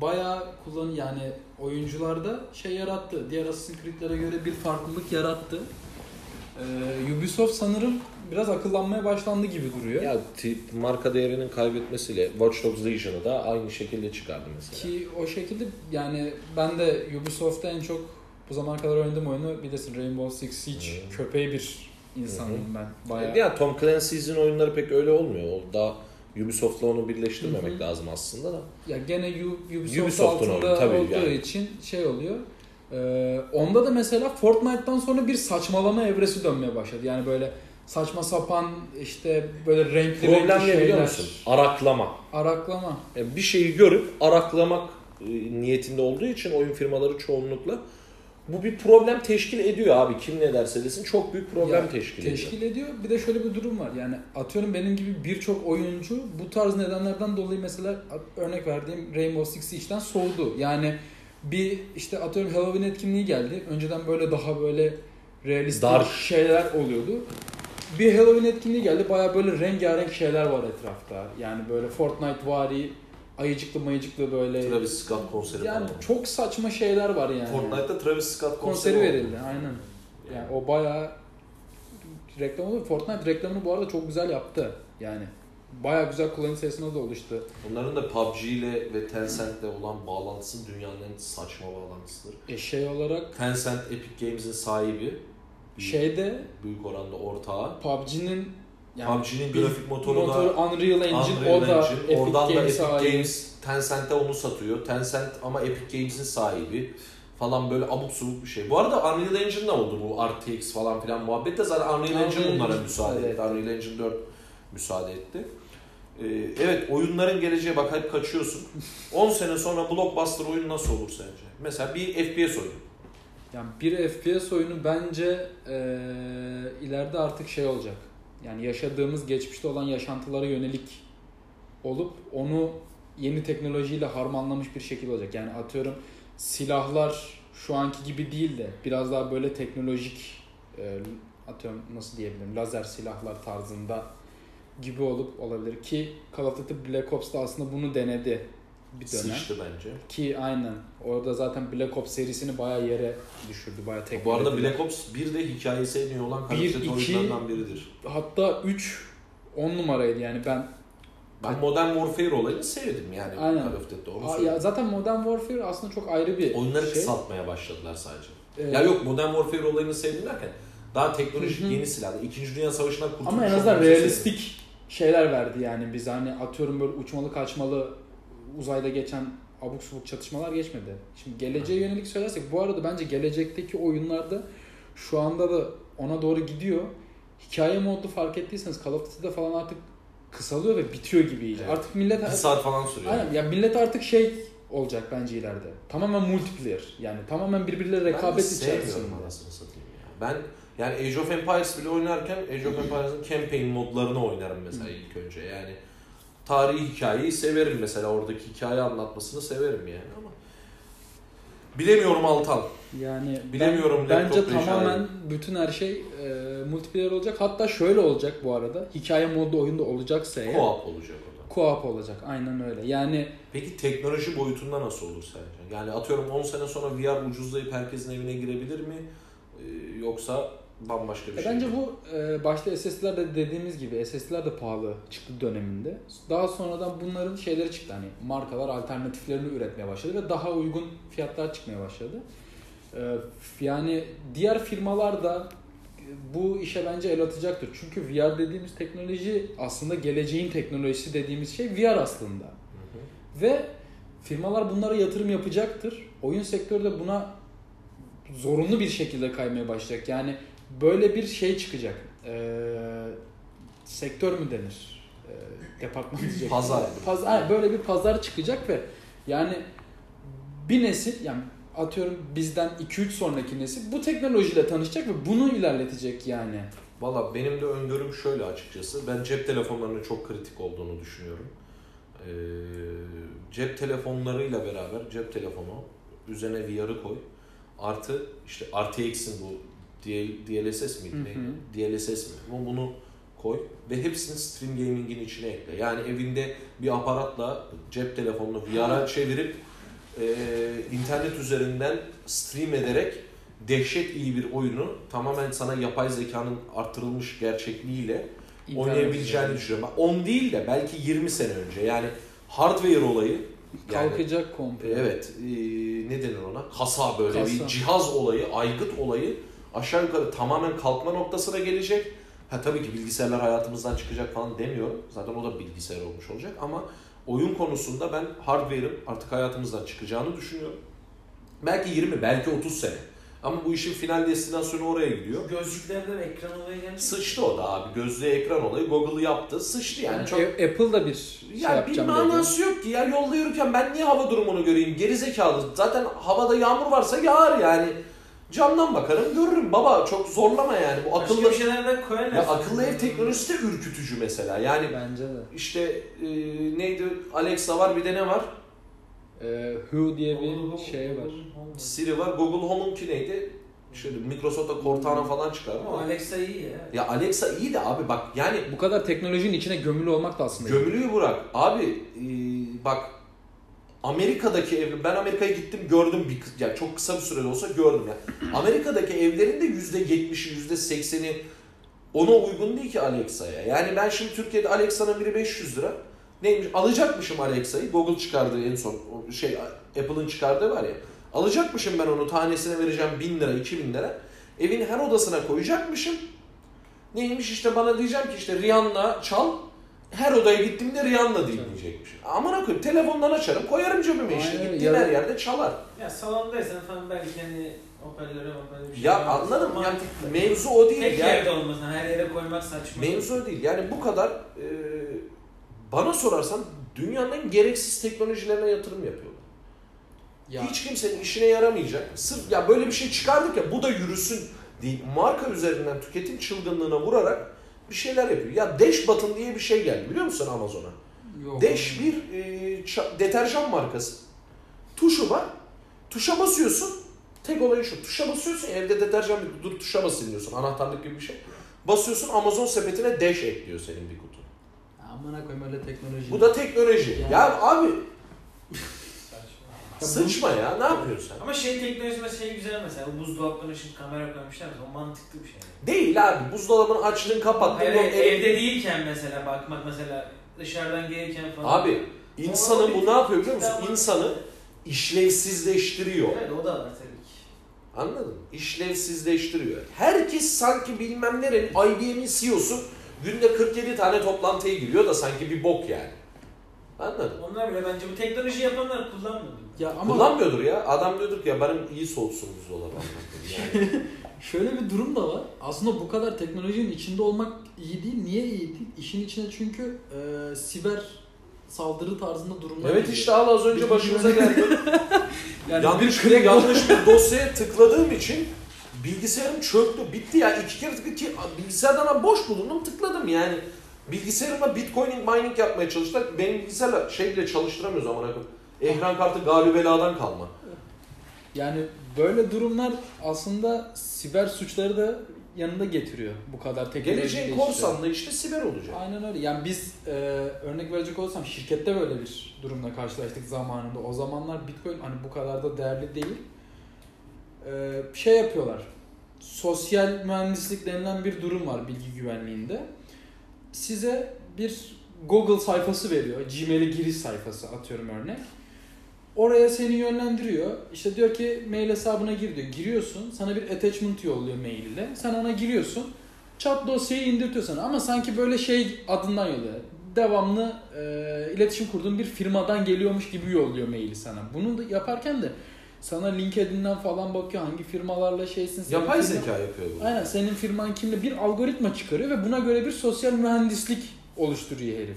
S2: bayağı kullan yani oyuncularda şey yarattı. Diğer Assassin's Creed'lere göre bir farklılık yarattı. Ee, Ubisoft sanırım biraz akıllanmaya başlandı gibi duruyor.
S1: Ya t- marka değerinin kaybetmesiyle Watch Dogs Legion'ı da aynı şekilde çıkardı mesela.
S2: Ki o şekilde yani ben de Ubisoft'ta en çok bu zamana kadar oynadığım oyunu bilirsin Rainbow Six Siege
S1: Hmm.
S2: köpeği bir insanım ben. Bayağı.
S1: Ya Tom Clancy's'in oyunları pek öyle olmuyor. O da Ubisoft'la onu birleştirmemek
S2: Hı hı.
S1: lazım aslında da.
S2: Ya gene U- Ubisoft
S1: Ubisoft'un
S2: altında
S1: tabii
S2: olduğu
S1: yani.
S2: için şey oluyor. Ee, onda da mesela Fortnite'dan sonra bir saçmalama evresi dönmeye başladı. Yani böyle saçma sapan işte böyle renkli
S1: Problem
S2: renkli
S1: ne biliyor
S2: şeyler.
S1: musun? Araklama.
S2: Araklama.
S1: Yani bir şeyi görüp araklamak e, niyetinde olduğu için oyun firmaları çoğunlukla bu bir problem teşkil ediyor abi. Kim ne derse desin çok büyük problem
S2: Ya,
S1: teşkil,
S2: teşkil ediyor. Bir de şöyle bir durum var. Yani atıyorum benim gibi birçok oyuncu bu tarz nedenlerden dolayı mesela örnek verdiğim Rainbow Six Siege'den soğudu. Yani bir işte atıyorum Halloween etkinliği geldi. Önceden böyle daha böyle realistik
S1: Dark.
S2: şeyler oluyordu. Bir Halloween etkinliği geldi. Baya böyle rengarenk şeyler var etrafta. Yani böyle Fortnite vari ayıcıklı mayıcıklı böyle.
S1: Travis Scott konseri
S2: yani
S1: falan.
S2: çok saçma şeyler var yani.
S1: Fortnite'da Travis Scott konseri,
S2: konseri
S1: oldu.
S2: verildi aynen. Yani o bayağı reklam oldu. Fortnite reklamını bu arada çok güzel yaptı. Yani bayağı güzel kullanıcı sayısına da oluştu.
S1: Bunların da PUBG ile ve Tencent'le olan bağlantısı dünyanın en saçma bağlantısıdır.
S2: E şey olarak
S1: Tencent Epic Games'in sahibi. Bir
S2: şeyde
S1: büyük oranda ortağı.
S2: PUBG'nin
S1: PUBG'nin
S2: bir
S1: grafik motoru da
S2: motor Unreal Engine
S1: Unreal
S2: o da
S1: Engine.
S2: Epic
S1: Oradan da
S2: Games
S1: Epic
S2: sahibi.
S1: Games Tencent'e onu satıyor. Tencent ama Epic Games'in sahibi falan böyle abuk subuk bir şey. Bu arada Unreal Engine'de oldu bu RTX falan filan muhabbet de zaten Unreal
S2: Unreal
S1: Engine bunlara
S2: Engine,
S1: müsaade etti. Unreal Engine 4 müsaade etti. Ee, evet oyunların geleceğe bak hep kaçıyorsun. 10 sene sonra blockbuster oyun nasıl olur sence? Mesela bir FPS oyunu.
S2: Yani bir FPS oyunu bence eee, ileride artık şey olacak. Yani yaşadığımız geçmişte olan yaşantılara yönelik olup onu yeni teknolojiyle harmanlamış bir şekilde olacak. Yani atıyorum silahlar şu anki gibi değil de biraz daha böyle teknolojik eee, atıyorum nasıl diyebilirim lazer silahlar tarzında gibi olup olabilir ki Call of Duty Black Ops da aslında bunu denedi bir dönem.
S1: Sıçtı bence.
S2: Ki aynen. Orada zaten Black Ops serisini bayağı yere düşürdü. Bayağı tek.
S1: Bu arada Black Ops 1 de hikayesi en iyi olan Duty
S2: iki-
S1: oyunlarından biridir.
S2: Hatta 3 10 numaraydı yani ben.
S1: Ben Modern Warfare olayını sevdim yani
S2: Aynen.
S1: Call of Duty'de onu
S2: ya zaten Modern Warfare aslında çok ayrı bir
S1: Oyunları
S2: şey.
S1: kısaltmaya başladılar sadece.
S2: Ee,
S1: Ya yok Modern Warfare olayını sevdim derken daha teknolojik
S2: Hı
S1: yeni silahlar. İkinci Dünya Savaşı'ndan kurtulmuş
S2: Ama en azından realistik şeyler verdi yani biz hani atıyorum böyle uçmalı kaçmalı uzayda geçen abuk subuk çatışmalar geçmedi. Şimdi geleceğe yönelik söylersek bu arada bence gelecekteki oyunlarda şu anda da ona doğru gidiyor. hikaye modlu fark ettiyseniz Call of Duty'de falan artık kısalıyor ve bitiyor gibi iyice.
S1: Evet.
S2: Artık millet
S1: Bir saat falan sürüyor.
S2: Aynen ya millet artık şey olacak bence ileride. Tamamen multiplayer. Yani tamamen birbirleriyle
S1: Ben de
S2: rekabet
S1: sevmiyorum
S2: içerisinde.
S1: anasını satayım ya. Ben yani Age of Empires bile oynarken Age of Empires'ın campaign modlarını oynarım mesela ilk önce. Yani tarihi hikayeyi severim mesela oradaki hikaye anlatmasını severim yani ama bilemiyorum Altan.
S2: Yani
S1: Bilemiyorum
S2: ben, bence tamamen bütün her şey e, multiplayer olacak. Hatta şöyle olacak bu arada. Hikaye modlu oyunda olacaksa eğer
S1: Co-op olacak o
S2: co-op olacak. Aynen öyle. Yani
S1: Peki teknoloji boyutunda nasıl olur sence? Yani atıyorum 10 sene sonra VR ucuzlayıp herkesin evine girebilir mi? Ee, yoksa bambaşka bir
S2: E
S1: şey
S2: bence bu e, başta SSD'ler de dediğimiz gibi SSD'ler de pahalı çıktı döneminde. Daha sonradan bunların şeyleri çıktı hani markalar alternatiflerini üretmeye başladı ve daha uygun fiyatlar çıkmaya başladı. E, yani diğer firmalar da e, bu işe bence el atacaktır. Çünkü VR dediğimiz teknoloji aslında geleceğin teknolojisi dediğimiz şey VR aslında.
S1: Hı hı.
S2: Ve firmalar bunlara yatırım yapacaktır. Oyun sektörü de buna zorunlu bir şekilde kaymaya başlayacak. Yani böyle bir şey çıkacak. Ee, sektör mü denir? Ee, departman diyecek.
S1: Pazar.
S2: Pazar. böyle bir pazar çıkacak ve yani bir nesil yani atıyorum bizden 2-3 sonraki nesil bu teknolojiyle tanışacak ve bunu ilerletecek yani.
S1: Valla benim de öngörüm şöyle açıkçası. Ben cep telefonlarının çok kritik olduğunu düşünüyorum. Ee, cep telefonlarıyla beraber cep telefonu üzerine VR'ı koy. Artı işte RTX'in bu DL, DLSS miydi? Neydi? DLSS mi? Bu bunu koy ve hepsini stream gaming'in içine ekle. Yani evinde bir aparatla cep telefonunu VR'a çevirip e, internet üzerinden stream ederek dehşet iyi bir oyunu tamamen sana yapay zekanın arttırılmış gerçekliğiyle
S2: İnternet
S1: oynayabileceğini
S2: üzerinde.
S1: düşünüyorum. 10 değil de belki 20 sene önce yani hardware olayı yani,
S2: Kalkacak komple.
S1: evet e, ne denir ona kasa böyle
S2: Kasa.
S1: bir cihaz olayı aygıt olayı aşağı yukarı tamamen kalkma noktasına gelecek. Ha tabii ki bilgisayarlar hayatımızdan çıkacak falan demiyorum. Zaten o da bilgisayar olmuş olacak ama oyun konusunda ben hardware'ın artık hayatımızdan çıkacağını düşünüyorum. Belki 20, belki 30 sene. Ama bu işin final destinasyonu oraya gidiyor.
S3: Gözlüklerde ekran olayı geldi.
S1: Sıçtı o da abi. Gözlüğe ekran olayı Google yaptı. Sıçtı yani. Çok
S2: Apple da bir şey
S1: ya bir
S2: yapacağım dedi.
S1: manası yok ki ya yolda yürürken ben niye hava durumunu göreyim? Geri zekalı. Zaten havada yağmur varsa yağar yani. Camdan bakarım görürüm. Baba çok zorlama yani. Bu
S3: Akıllı
S1: akıllı
S3: bir şeylerden koyarlar.
S1: ya akıllı ev teknolojisi de ürkütücü mesela. Yani
S2: Bence de.
S1: işte e, neydi Alexa var bir de ne var?
S2: Ee, Who diye bir şey var.
S1: Siri var. Google Home'unki neydi? Şöyle Microsoft'a Cortana falan çıkardı.
S3: Ama Alexa iyi ya.
S1: Ya Alexa iyi de abi bak yani
S2: Bu kadar teknolojinin içine gömülü olmak da aslında.
S1: Gömülüyü bırak. Abi e, bak Amerika'daki ev, ben Amerika'ya gittim gördüm bir yani çok kısa bir sürede olsa gördüm ya. Amerika'daki evlerin de yüzde yetmişi, yüzde sekseni ona uygun değil ki Alexa'ya. Yani ben şimdi Türkiye'de Alexa'nın biri 500 lira. Neymiş? Alacakmışım Alexa'yı. Google çıkardığı en son şey Apple'ın çıkardığı var ya. Alacakmışım ben onu tanesine vereceğim 1000 lira, 2000 lira. Evin her odasına koyacakmışım. Neymiş işte bana diyeceğim ki işte Rihanna çal. Her odaya gittiğimde Rihanna dinleyecekmiş. Aman koyayım telefondan açarım koyarım cebime işte.
S2: Aynen,
S1: Gittiğim her yerde çalar.
S3: Ya salondaysan falan belki hani hoparlöre hoparlöre bir şey
S1: Ya anladım yani
S3: Mantıklı.
S1: mevzu o değil.
S3: Tek
S1: yani.
S3: yerde olmasın her yere koymak saçma.
S1: Mevzu o değil. Yani bu kadar e, bana sorarsan dünyanın en gereksiz teknolojilerine yatırım yapıyorlar.
S2: Ya,
S1: Hiç kimsenin işine yaramayacak. Sırf ya böyle bir şey çıkardık ya bu da yürüsün deyip marka üzerinden tüketim çılgınlığına vurarak bir şeyler yapıyor. Ya Dash Button diye bir şey geldi biliyor musun Amazon'a?
S2: yok.
S1: Dash bir e, deterjan markası. Tuşu var. Tuşa basıyorsun. Tek olayı şu. Tuşa basıyorsun. Evde deterjan bir dur tuşa basın diyorsun. Anahtarlık gibi bir şey. Basıyorsun Amazon sepetine Dash ekliyor senin bir kutu.
S2: Amına koyayım öyle teknoloji.
S1: Bu da teknoloji.
S2: Yani-
S1: Ya abi sıçma ya. Ne yapıyorsun sen?
S3: Ama şey teknolojisi mesela şey güzel mesela o buzdolaplarına şimdi kamera koymuşlar mesela o mantıklı bir şey.
S1: Değil abi. Buzdolabını açtın kapattın.
S3: Hayır,
S1: el-
S3: evde değilken mesela bakmak mesela dışarıdan gelirken falan.
S1: Abi insanı bu ne yapıyor biliyor musun? İnsanı işlevsizleştiriyor.
S3: Evet o da var tabii ki.
S1: Anladın mı? İşlevsizleştiriyor. Herkes sanki bilmem nerenin IBM'in CEO'su günde 47 tane toplantıya giriyor da sanki bir bok yani. Anladın?
S3: Onlar bile bence bu teknoloji yapanlar kullanmıyor.
S2: Ya ama
S1: Kullanmıyordur ya. Adam diyordur ki ya benim iyi soğutsun buzdolabı. Yani.
S2: şöyle bir durum da var. Aslında bu kadar teknolojinin içinde olmak iyi değil. Niye iyi değil? İşin içine çünkü e, siber saldırı tarzında durumlar
S1: evet işte al az önce başımıza geldi.
S2: yani
S1: yanlış
S2: bir
S1: bir yanlış bir dosyaya tıkladığım için bilgisayarım çöktü. Bitti ya. iki kere tıkladım ki bilgisayardan boş bulundum tıkladım yani. Bilgisayarıma bitcoining mining yapmaya çalıştılar. Benim bilgisayarla şey bile çalıştıramıyoruz ama Ekran kartı galibeladan kalma.
S2: Yani böyle durumlar aslında siber suçları da yanında getiriyor bu kadar teknoloji
S1: Geleceğin
S2: gelişiyor.
S1: korsan da işte siber olacak.
S2: Aynen öyle. Yani biz e, örnek verecek olursam şirkette böyle bir durumla karşılaştık zamanında. O zamanlar Bitcoin hani bu kadar da değerli değil. E, şey yapıyorlar. Sosyal mühendislik denilen bir durum var bilgi güvenliğinde. Size bir Google sayfası veriyor. Gmail'e giriş sayfası atıyorum örnek. Oraya seni yönlendiriyor. İşte diyor ki mail hesabına gir diyor. Giriyorsun. Sana bir attachment yolluyor mail ile. Sen ona giriyorsun. Chat dosyayı indirtiyor sana. Ama sanki böyle şey adından yolluyor. Devamlı e, iletişim kurduğun bir firmadan geliyormuş gibi yolluyor maili sana. Bunu da yaparken de sana LinkedIn'den falan bakıyor. Hangi firmalarla şeysin. senin
S1: Yapay
S2: firma-
S1: zeka yapıyor bunu.
S2: Aynen senin firman kimle bir algoritma çıkarıyor ve buna göre bir sosyal mühendislik oluşturuyor herif.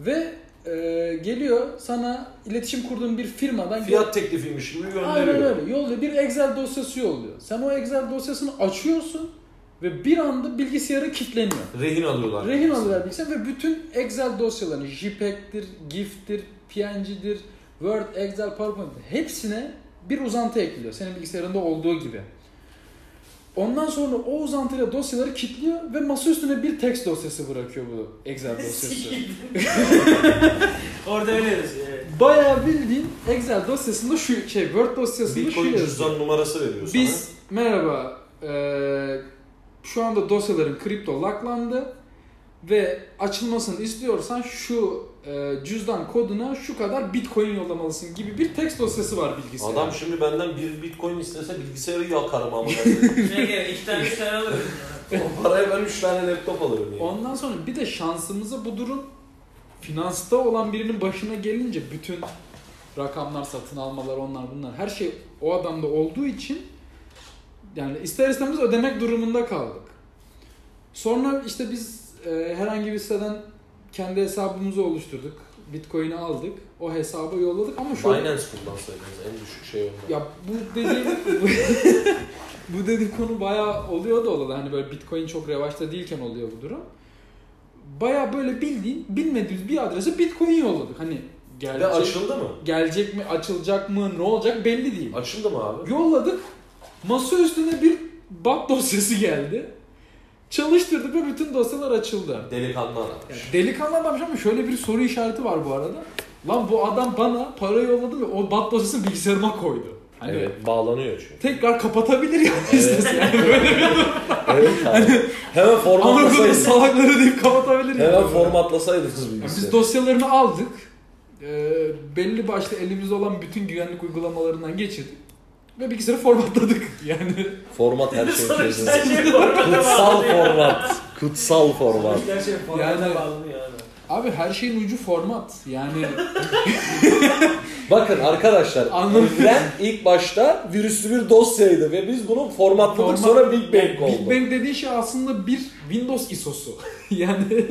S2: Ve e, geliyor sana iletişim kurduğun bir firmadan
S1: Fiyat teklifiymiş gibi gönderiyor.
S2: Aynen öyle. Yolluyor. Bir Excel dosyası yolluyor. Sen o Excel dosyasını açıyorsun ve bir anda bilgisayarı kilitleniyor.
S1: Rehin alıyorlar.
S2: Rehin alıyorlar bilgisayar ve bütün Excel dosyalarını JPEG'tir, GIF'tir, PNG'dir, Word, Excel, PowerPoint hepsine bir uzantı ekliyor. Senin bilgisayarında olduğu gibi. Ondan sonra o uzantıyla dosyaları kilitliyor ve masa üstüne bir text dosyası bırakıyor bu Excel dosyası.
S3: Orada öyle yazıyor. Evet.
S2: Bayağı bildiğin Excel dosyasında şu şey Word dosyasında şu
S1: Bitcoin
S2: yazıyor.
S1: cüzdan numarası veriyor sana.
S2: Biz merhaba eee, şu anda dosyaların kripto locklandı ve açılmasını istiyorsan şu eee, cüzdan koduna şu kadar bitcoin yollamalısın gibi bir text dosyası var bilgisayarda.
S1: Adam şimdi benden bir bitcoin istese bilgisayarı yakarım ama.
S3: Ne gerek? İki tane üç tane alırım.
S1: o paraya ben 3 tane laptop alırım yani.
S2: Ondan sonra bir de şansımıza bu durum finansta olan birinin başına gelince bütün rakamlar satın almalar onlar bunlar her şey o adamda olduğu için yani ister istemez ödemek durumunda kaldık. Sonra işte biz e, herhangi bir siteden kendi hesabımızı oluşturduk. Bitcoin'i aldık. O hesaba yolladık ama şu
S1: Binance kullansaydınız en düşük şey onda.
S2: ya bu dediğim bu dediğim konu bayağı oluyor da olalı. Hani böyle Bitcoin çok revaçta değilken oluyor bu durum. Bayağı böyle bildiğin bilmediğimiz bir adrese Bitcoin yolladık. Hani
S1: Ve
S2: gelecek,
S1: açıldı mı?
S2: gelecek mi, açılacak mı, ne olacak belli değil.
S1: Açıldı mı abi?
S2: Yolladık. Masa üstüne bir bat dosyası geldi. Çalıştırdık ve bütün dosyalar açıldı.
S1: Delikanlı adam.
S2: Yani delikanlı adammış ama şöyle bir soru işareti var bu arada. Lan bu adam bana para yolladı ve o bat dosyasını bilgisayarıma koydu. Hani
S1: Evet bağlanıyor çünkü.
S2: tekrar kapatabilir yani
S1: Evet.
S2: istese yani böyle bir
S1: evet abi. Hemen
S2: Anadolu
S1: formatlasaydınız.
S2: salakları deyip kapatabilir
S1: Hemen
S2: yani.
S1: formatlasaydınız
S2: Biz
S1: bilgisayarı.
S2: dosyalarını aldık. Ee, belli başlı elimizde olan bütün güvenlik uygulamalarından geçirdik. Ve bilgisayarı formatladık yani.
S1: Format her şeyin
S3: Sonuçta
S1: çözümü.
S3: her şey
S1: Kutsal format. Kutsal format.
S3: Her şey formata
S2: Yani-
S3: bağlanıyor abi.
S2: Abi her şeyin ucu format. Yani
S1: Bakın arkadaşlar,
S2: Anladım.
S1: evren ilk başta virüslü bir dosyaydı ve biz bunu formatladık
S2: Format-
S1: sonra Big Bang oldu.
S2: Big Bang dediği şey aslında bir Windows ISO'su. yani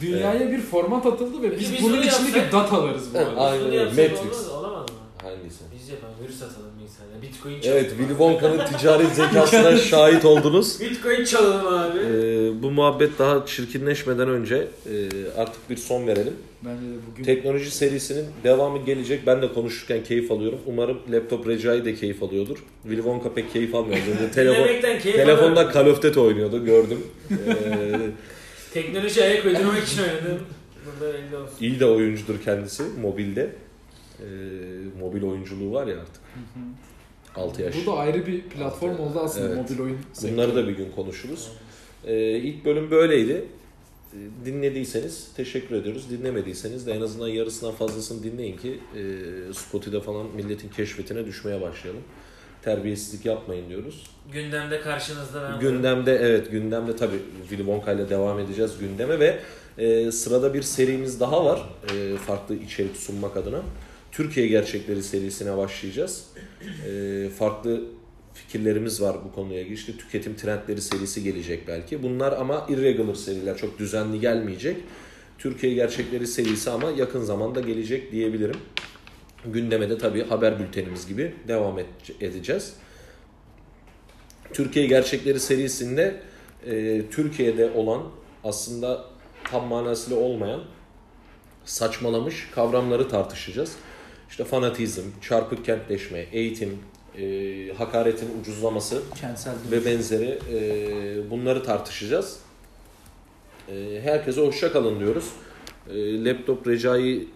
S2: dünyaya bir format atıldı ve biz
S3: biz
S2: bunun
S3: bunu
S2: içindeki
S3: yapsak-
S2: datalarız bu
S1: Evet,
S2: arada.
S1: aynen öyle. Matrix.
S3: olamaz mı?
S1: Hangisi?
S3: Biz yapalım, virüs atalım bilgisayarına. Bitcoin çalalım.
S1: Evet, Willy Wonka'nın ticari zekasına şahit oldunuz.
S3: Bitcoin çalalım abi.
S1: Ee, bu muhabbet daha çirkinleşmeden önce e, artık bir son verelim.
S2: Bence de bugün
S1: Teknoloji serisinin devamı gelecek. Ben de konuşurken keyif alıyorum. Umarım laptop Recai de keyif alıyordur. Willy Wonka pek keyif almıyor. Telefon,
S3: keyif
S1: telefonda. Call of Duty oynuyordu gördüm. Ee,
S3: Teknoloji ayak uydurmak için oynadım. Burada belli olsun.
S1: iyi de oyuncudur kendisi mobilde. Ee, mobil oyunculuğu var ya artık. 6 yaş.
S2: bu da ayrı bir platform
S1: Evet.
S2: oldu aslında
S1: Evet.
S2: mobil oyun.
S1: Bunları da bir gün konuşuruz. Ee, ilk bölüm böyleydi. Ee, Dinlediyseniz teşekkür ediyoruz. Dinlemediyseniz de en azından yarısından fazlasını dinleyin ki e, Spotify'da falan milletin keşfetine düşmeye başlayalım. Terbiyesizlik yapmayın diyoruz.
S3: Gündemde karşınızda ben varım.
S1: Gündemde evet gündemde tabii Willy Wonka ile devam edeceğiz gündeme ve Ee, sırada bir serimiz daha var. ee, farklı içerik sunmak adına. Türkiye Gerçekleri serisine başlayacağız. Ee, farklı fikirlerimiz var bu konuya ilgili. İşte tüketim trendleri serisi gelecek belki. Bunlar ama irregular seriler. Çok düzenli gelmeyecek. Türkiye Gerçekleri serisi ama yakın zamanda gelecek diyebilirim. Gündeme de tabii haber bültenimiz gibi devam edeceğiz. Türkiye Gerçekleri serisinde e, Türkiye'de olan aslında tam manasıyla olmayan saçmalamış kavramları tartışacağız. İşte fanatizm, çarpık kentleşme, eğitim, e, hakaretin ucuzlaması
S2: Kentsel
S1: ve benzeri e, bunları tartışacağız. E, herkese hoşça kalın diyoruz. E, laptop Recai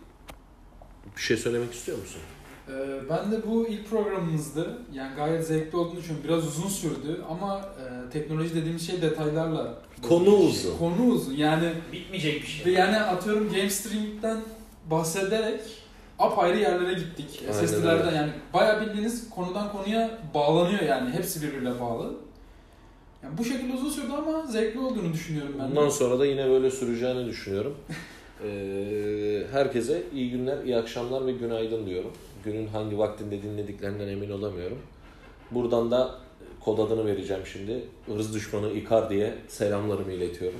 S1: bir şey söylemek istiyor musun?
S2: Ee, ben de bu ilk programımızdı. Yani gayet zevkli olduğunu düşünüyorum. Biraz uzun sürdü ama e, teknoloji dediğimiz şey detaylarla.
S1: Konu uzun.
S2: Konu uzun. Yani
S3: Bitmeyecek bir şey.
S2: ve yani atıyorum Game Streaming'den bahsederek apayrı yerlere gittik.
S1: Aynen
S2: SSD'lerden
S1: öyle.
S2: yani bayağı bildiğiniz konudan konuya bağlanıyor yani. Hepsi birbirine bağlı. Yani bu şekilde uzun sürdü ama zevkli olduğunu düşünüyorum ben. de.
S1: Bundan sonra da yine böyle süreceğini düşünüyorum. Ee, herkese iyi günler, iyi akşamlar ve günaydın diyorum. Günün hangi vaktinde dinlediklerinden emin olamıyorum. Buradan da kod adını vereceğim şimdi. Hırs düşmanı İkar diye selamlarımı iletiyorum.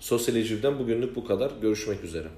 S1: Sosyal Eciv'den bugünlük bu kadar. Görüşmek üzere.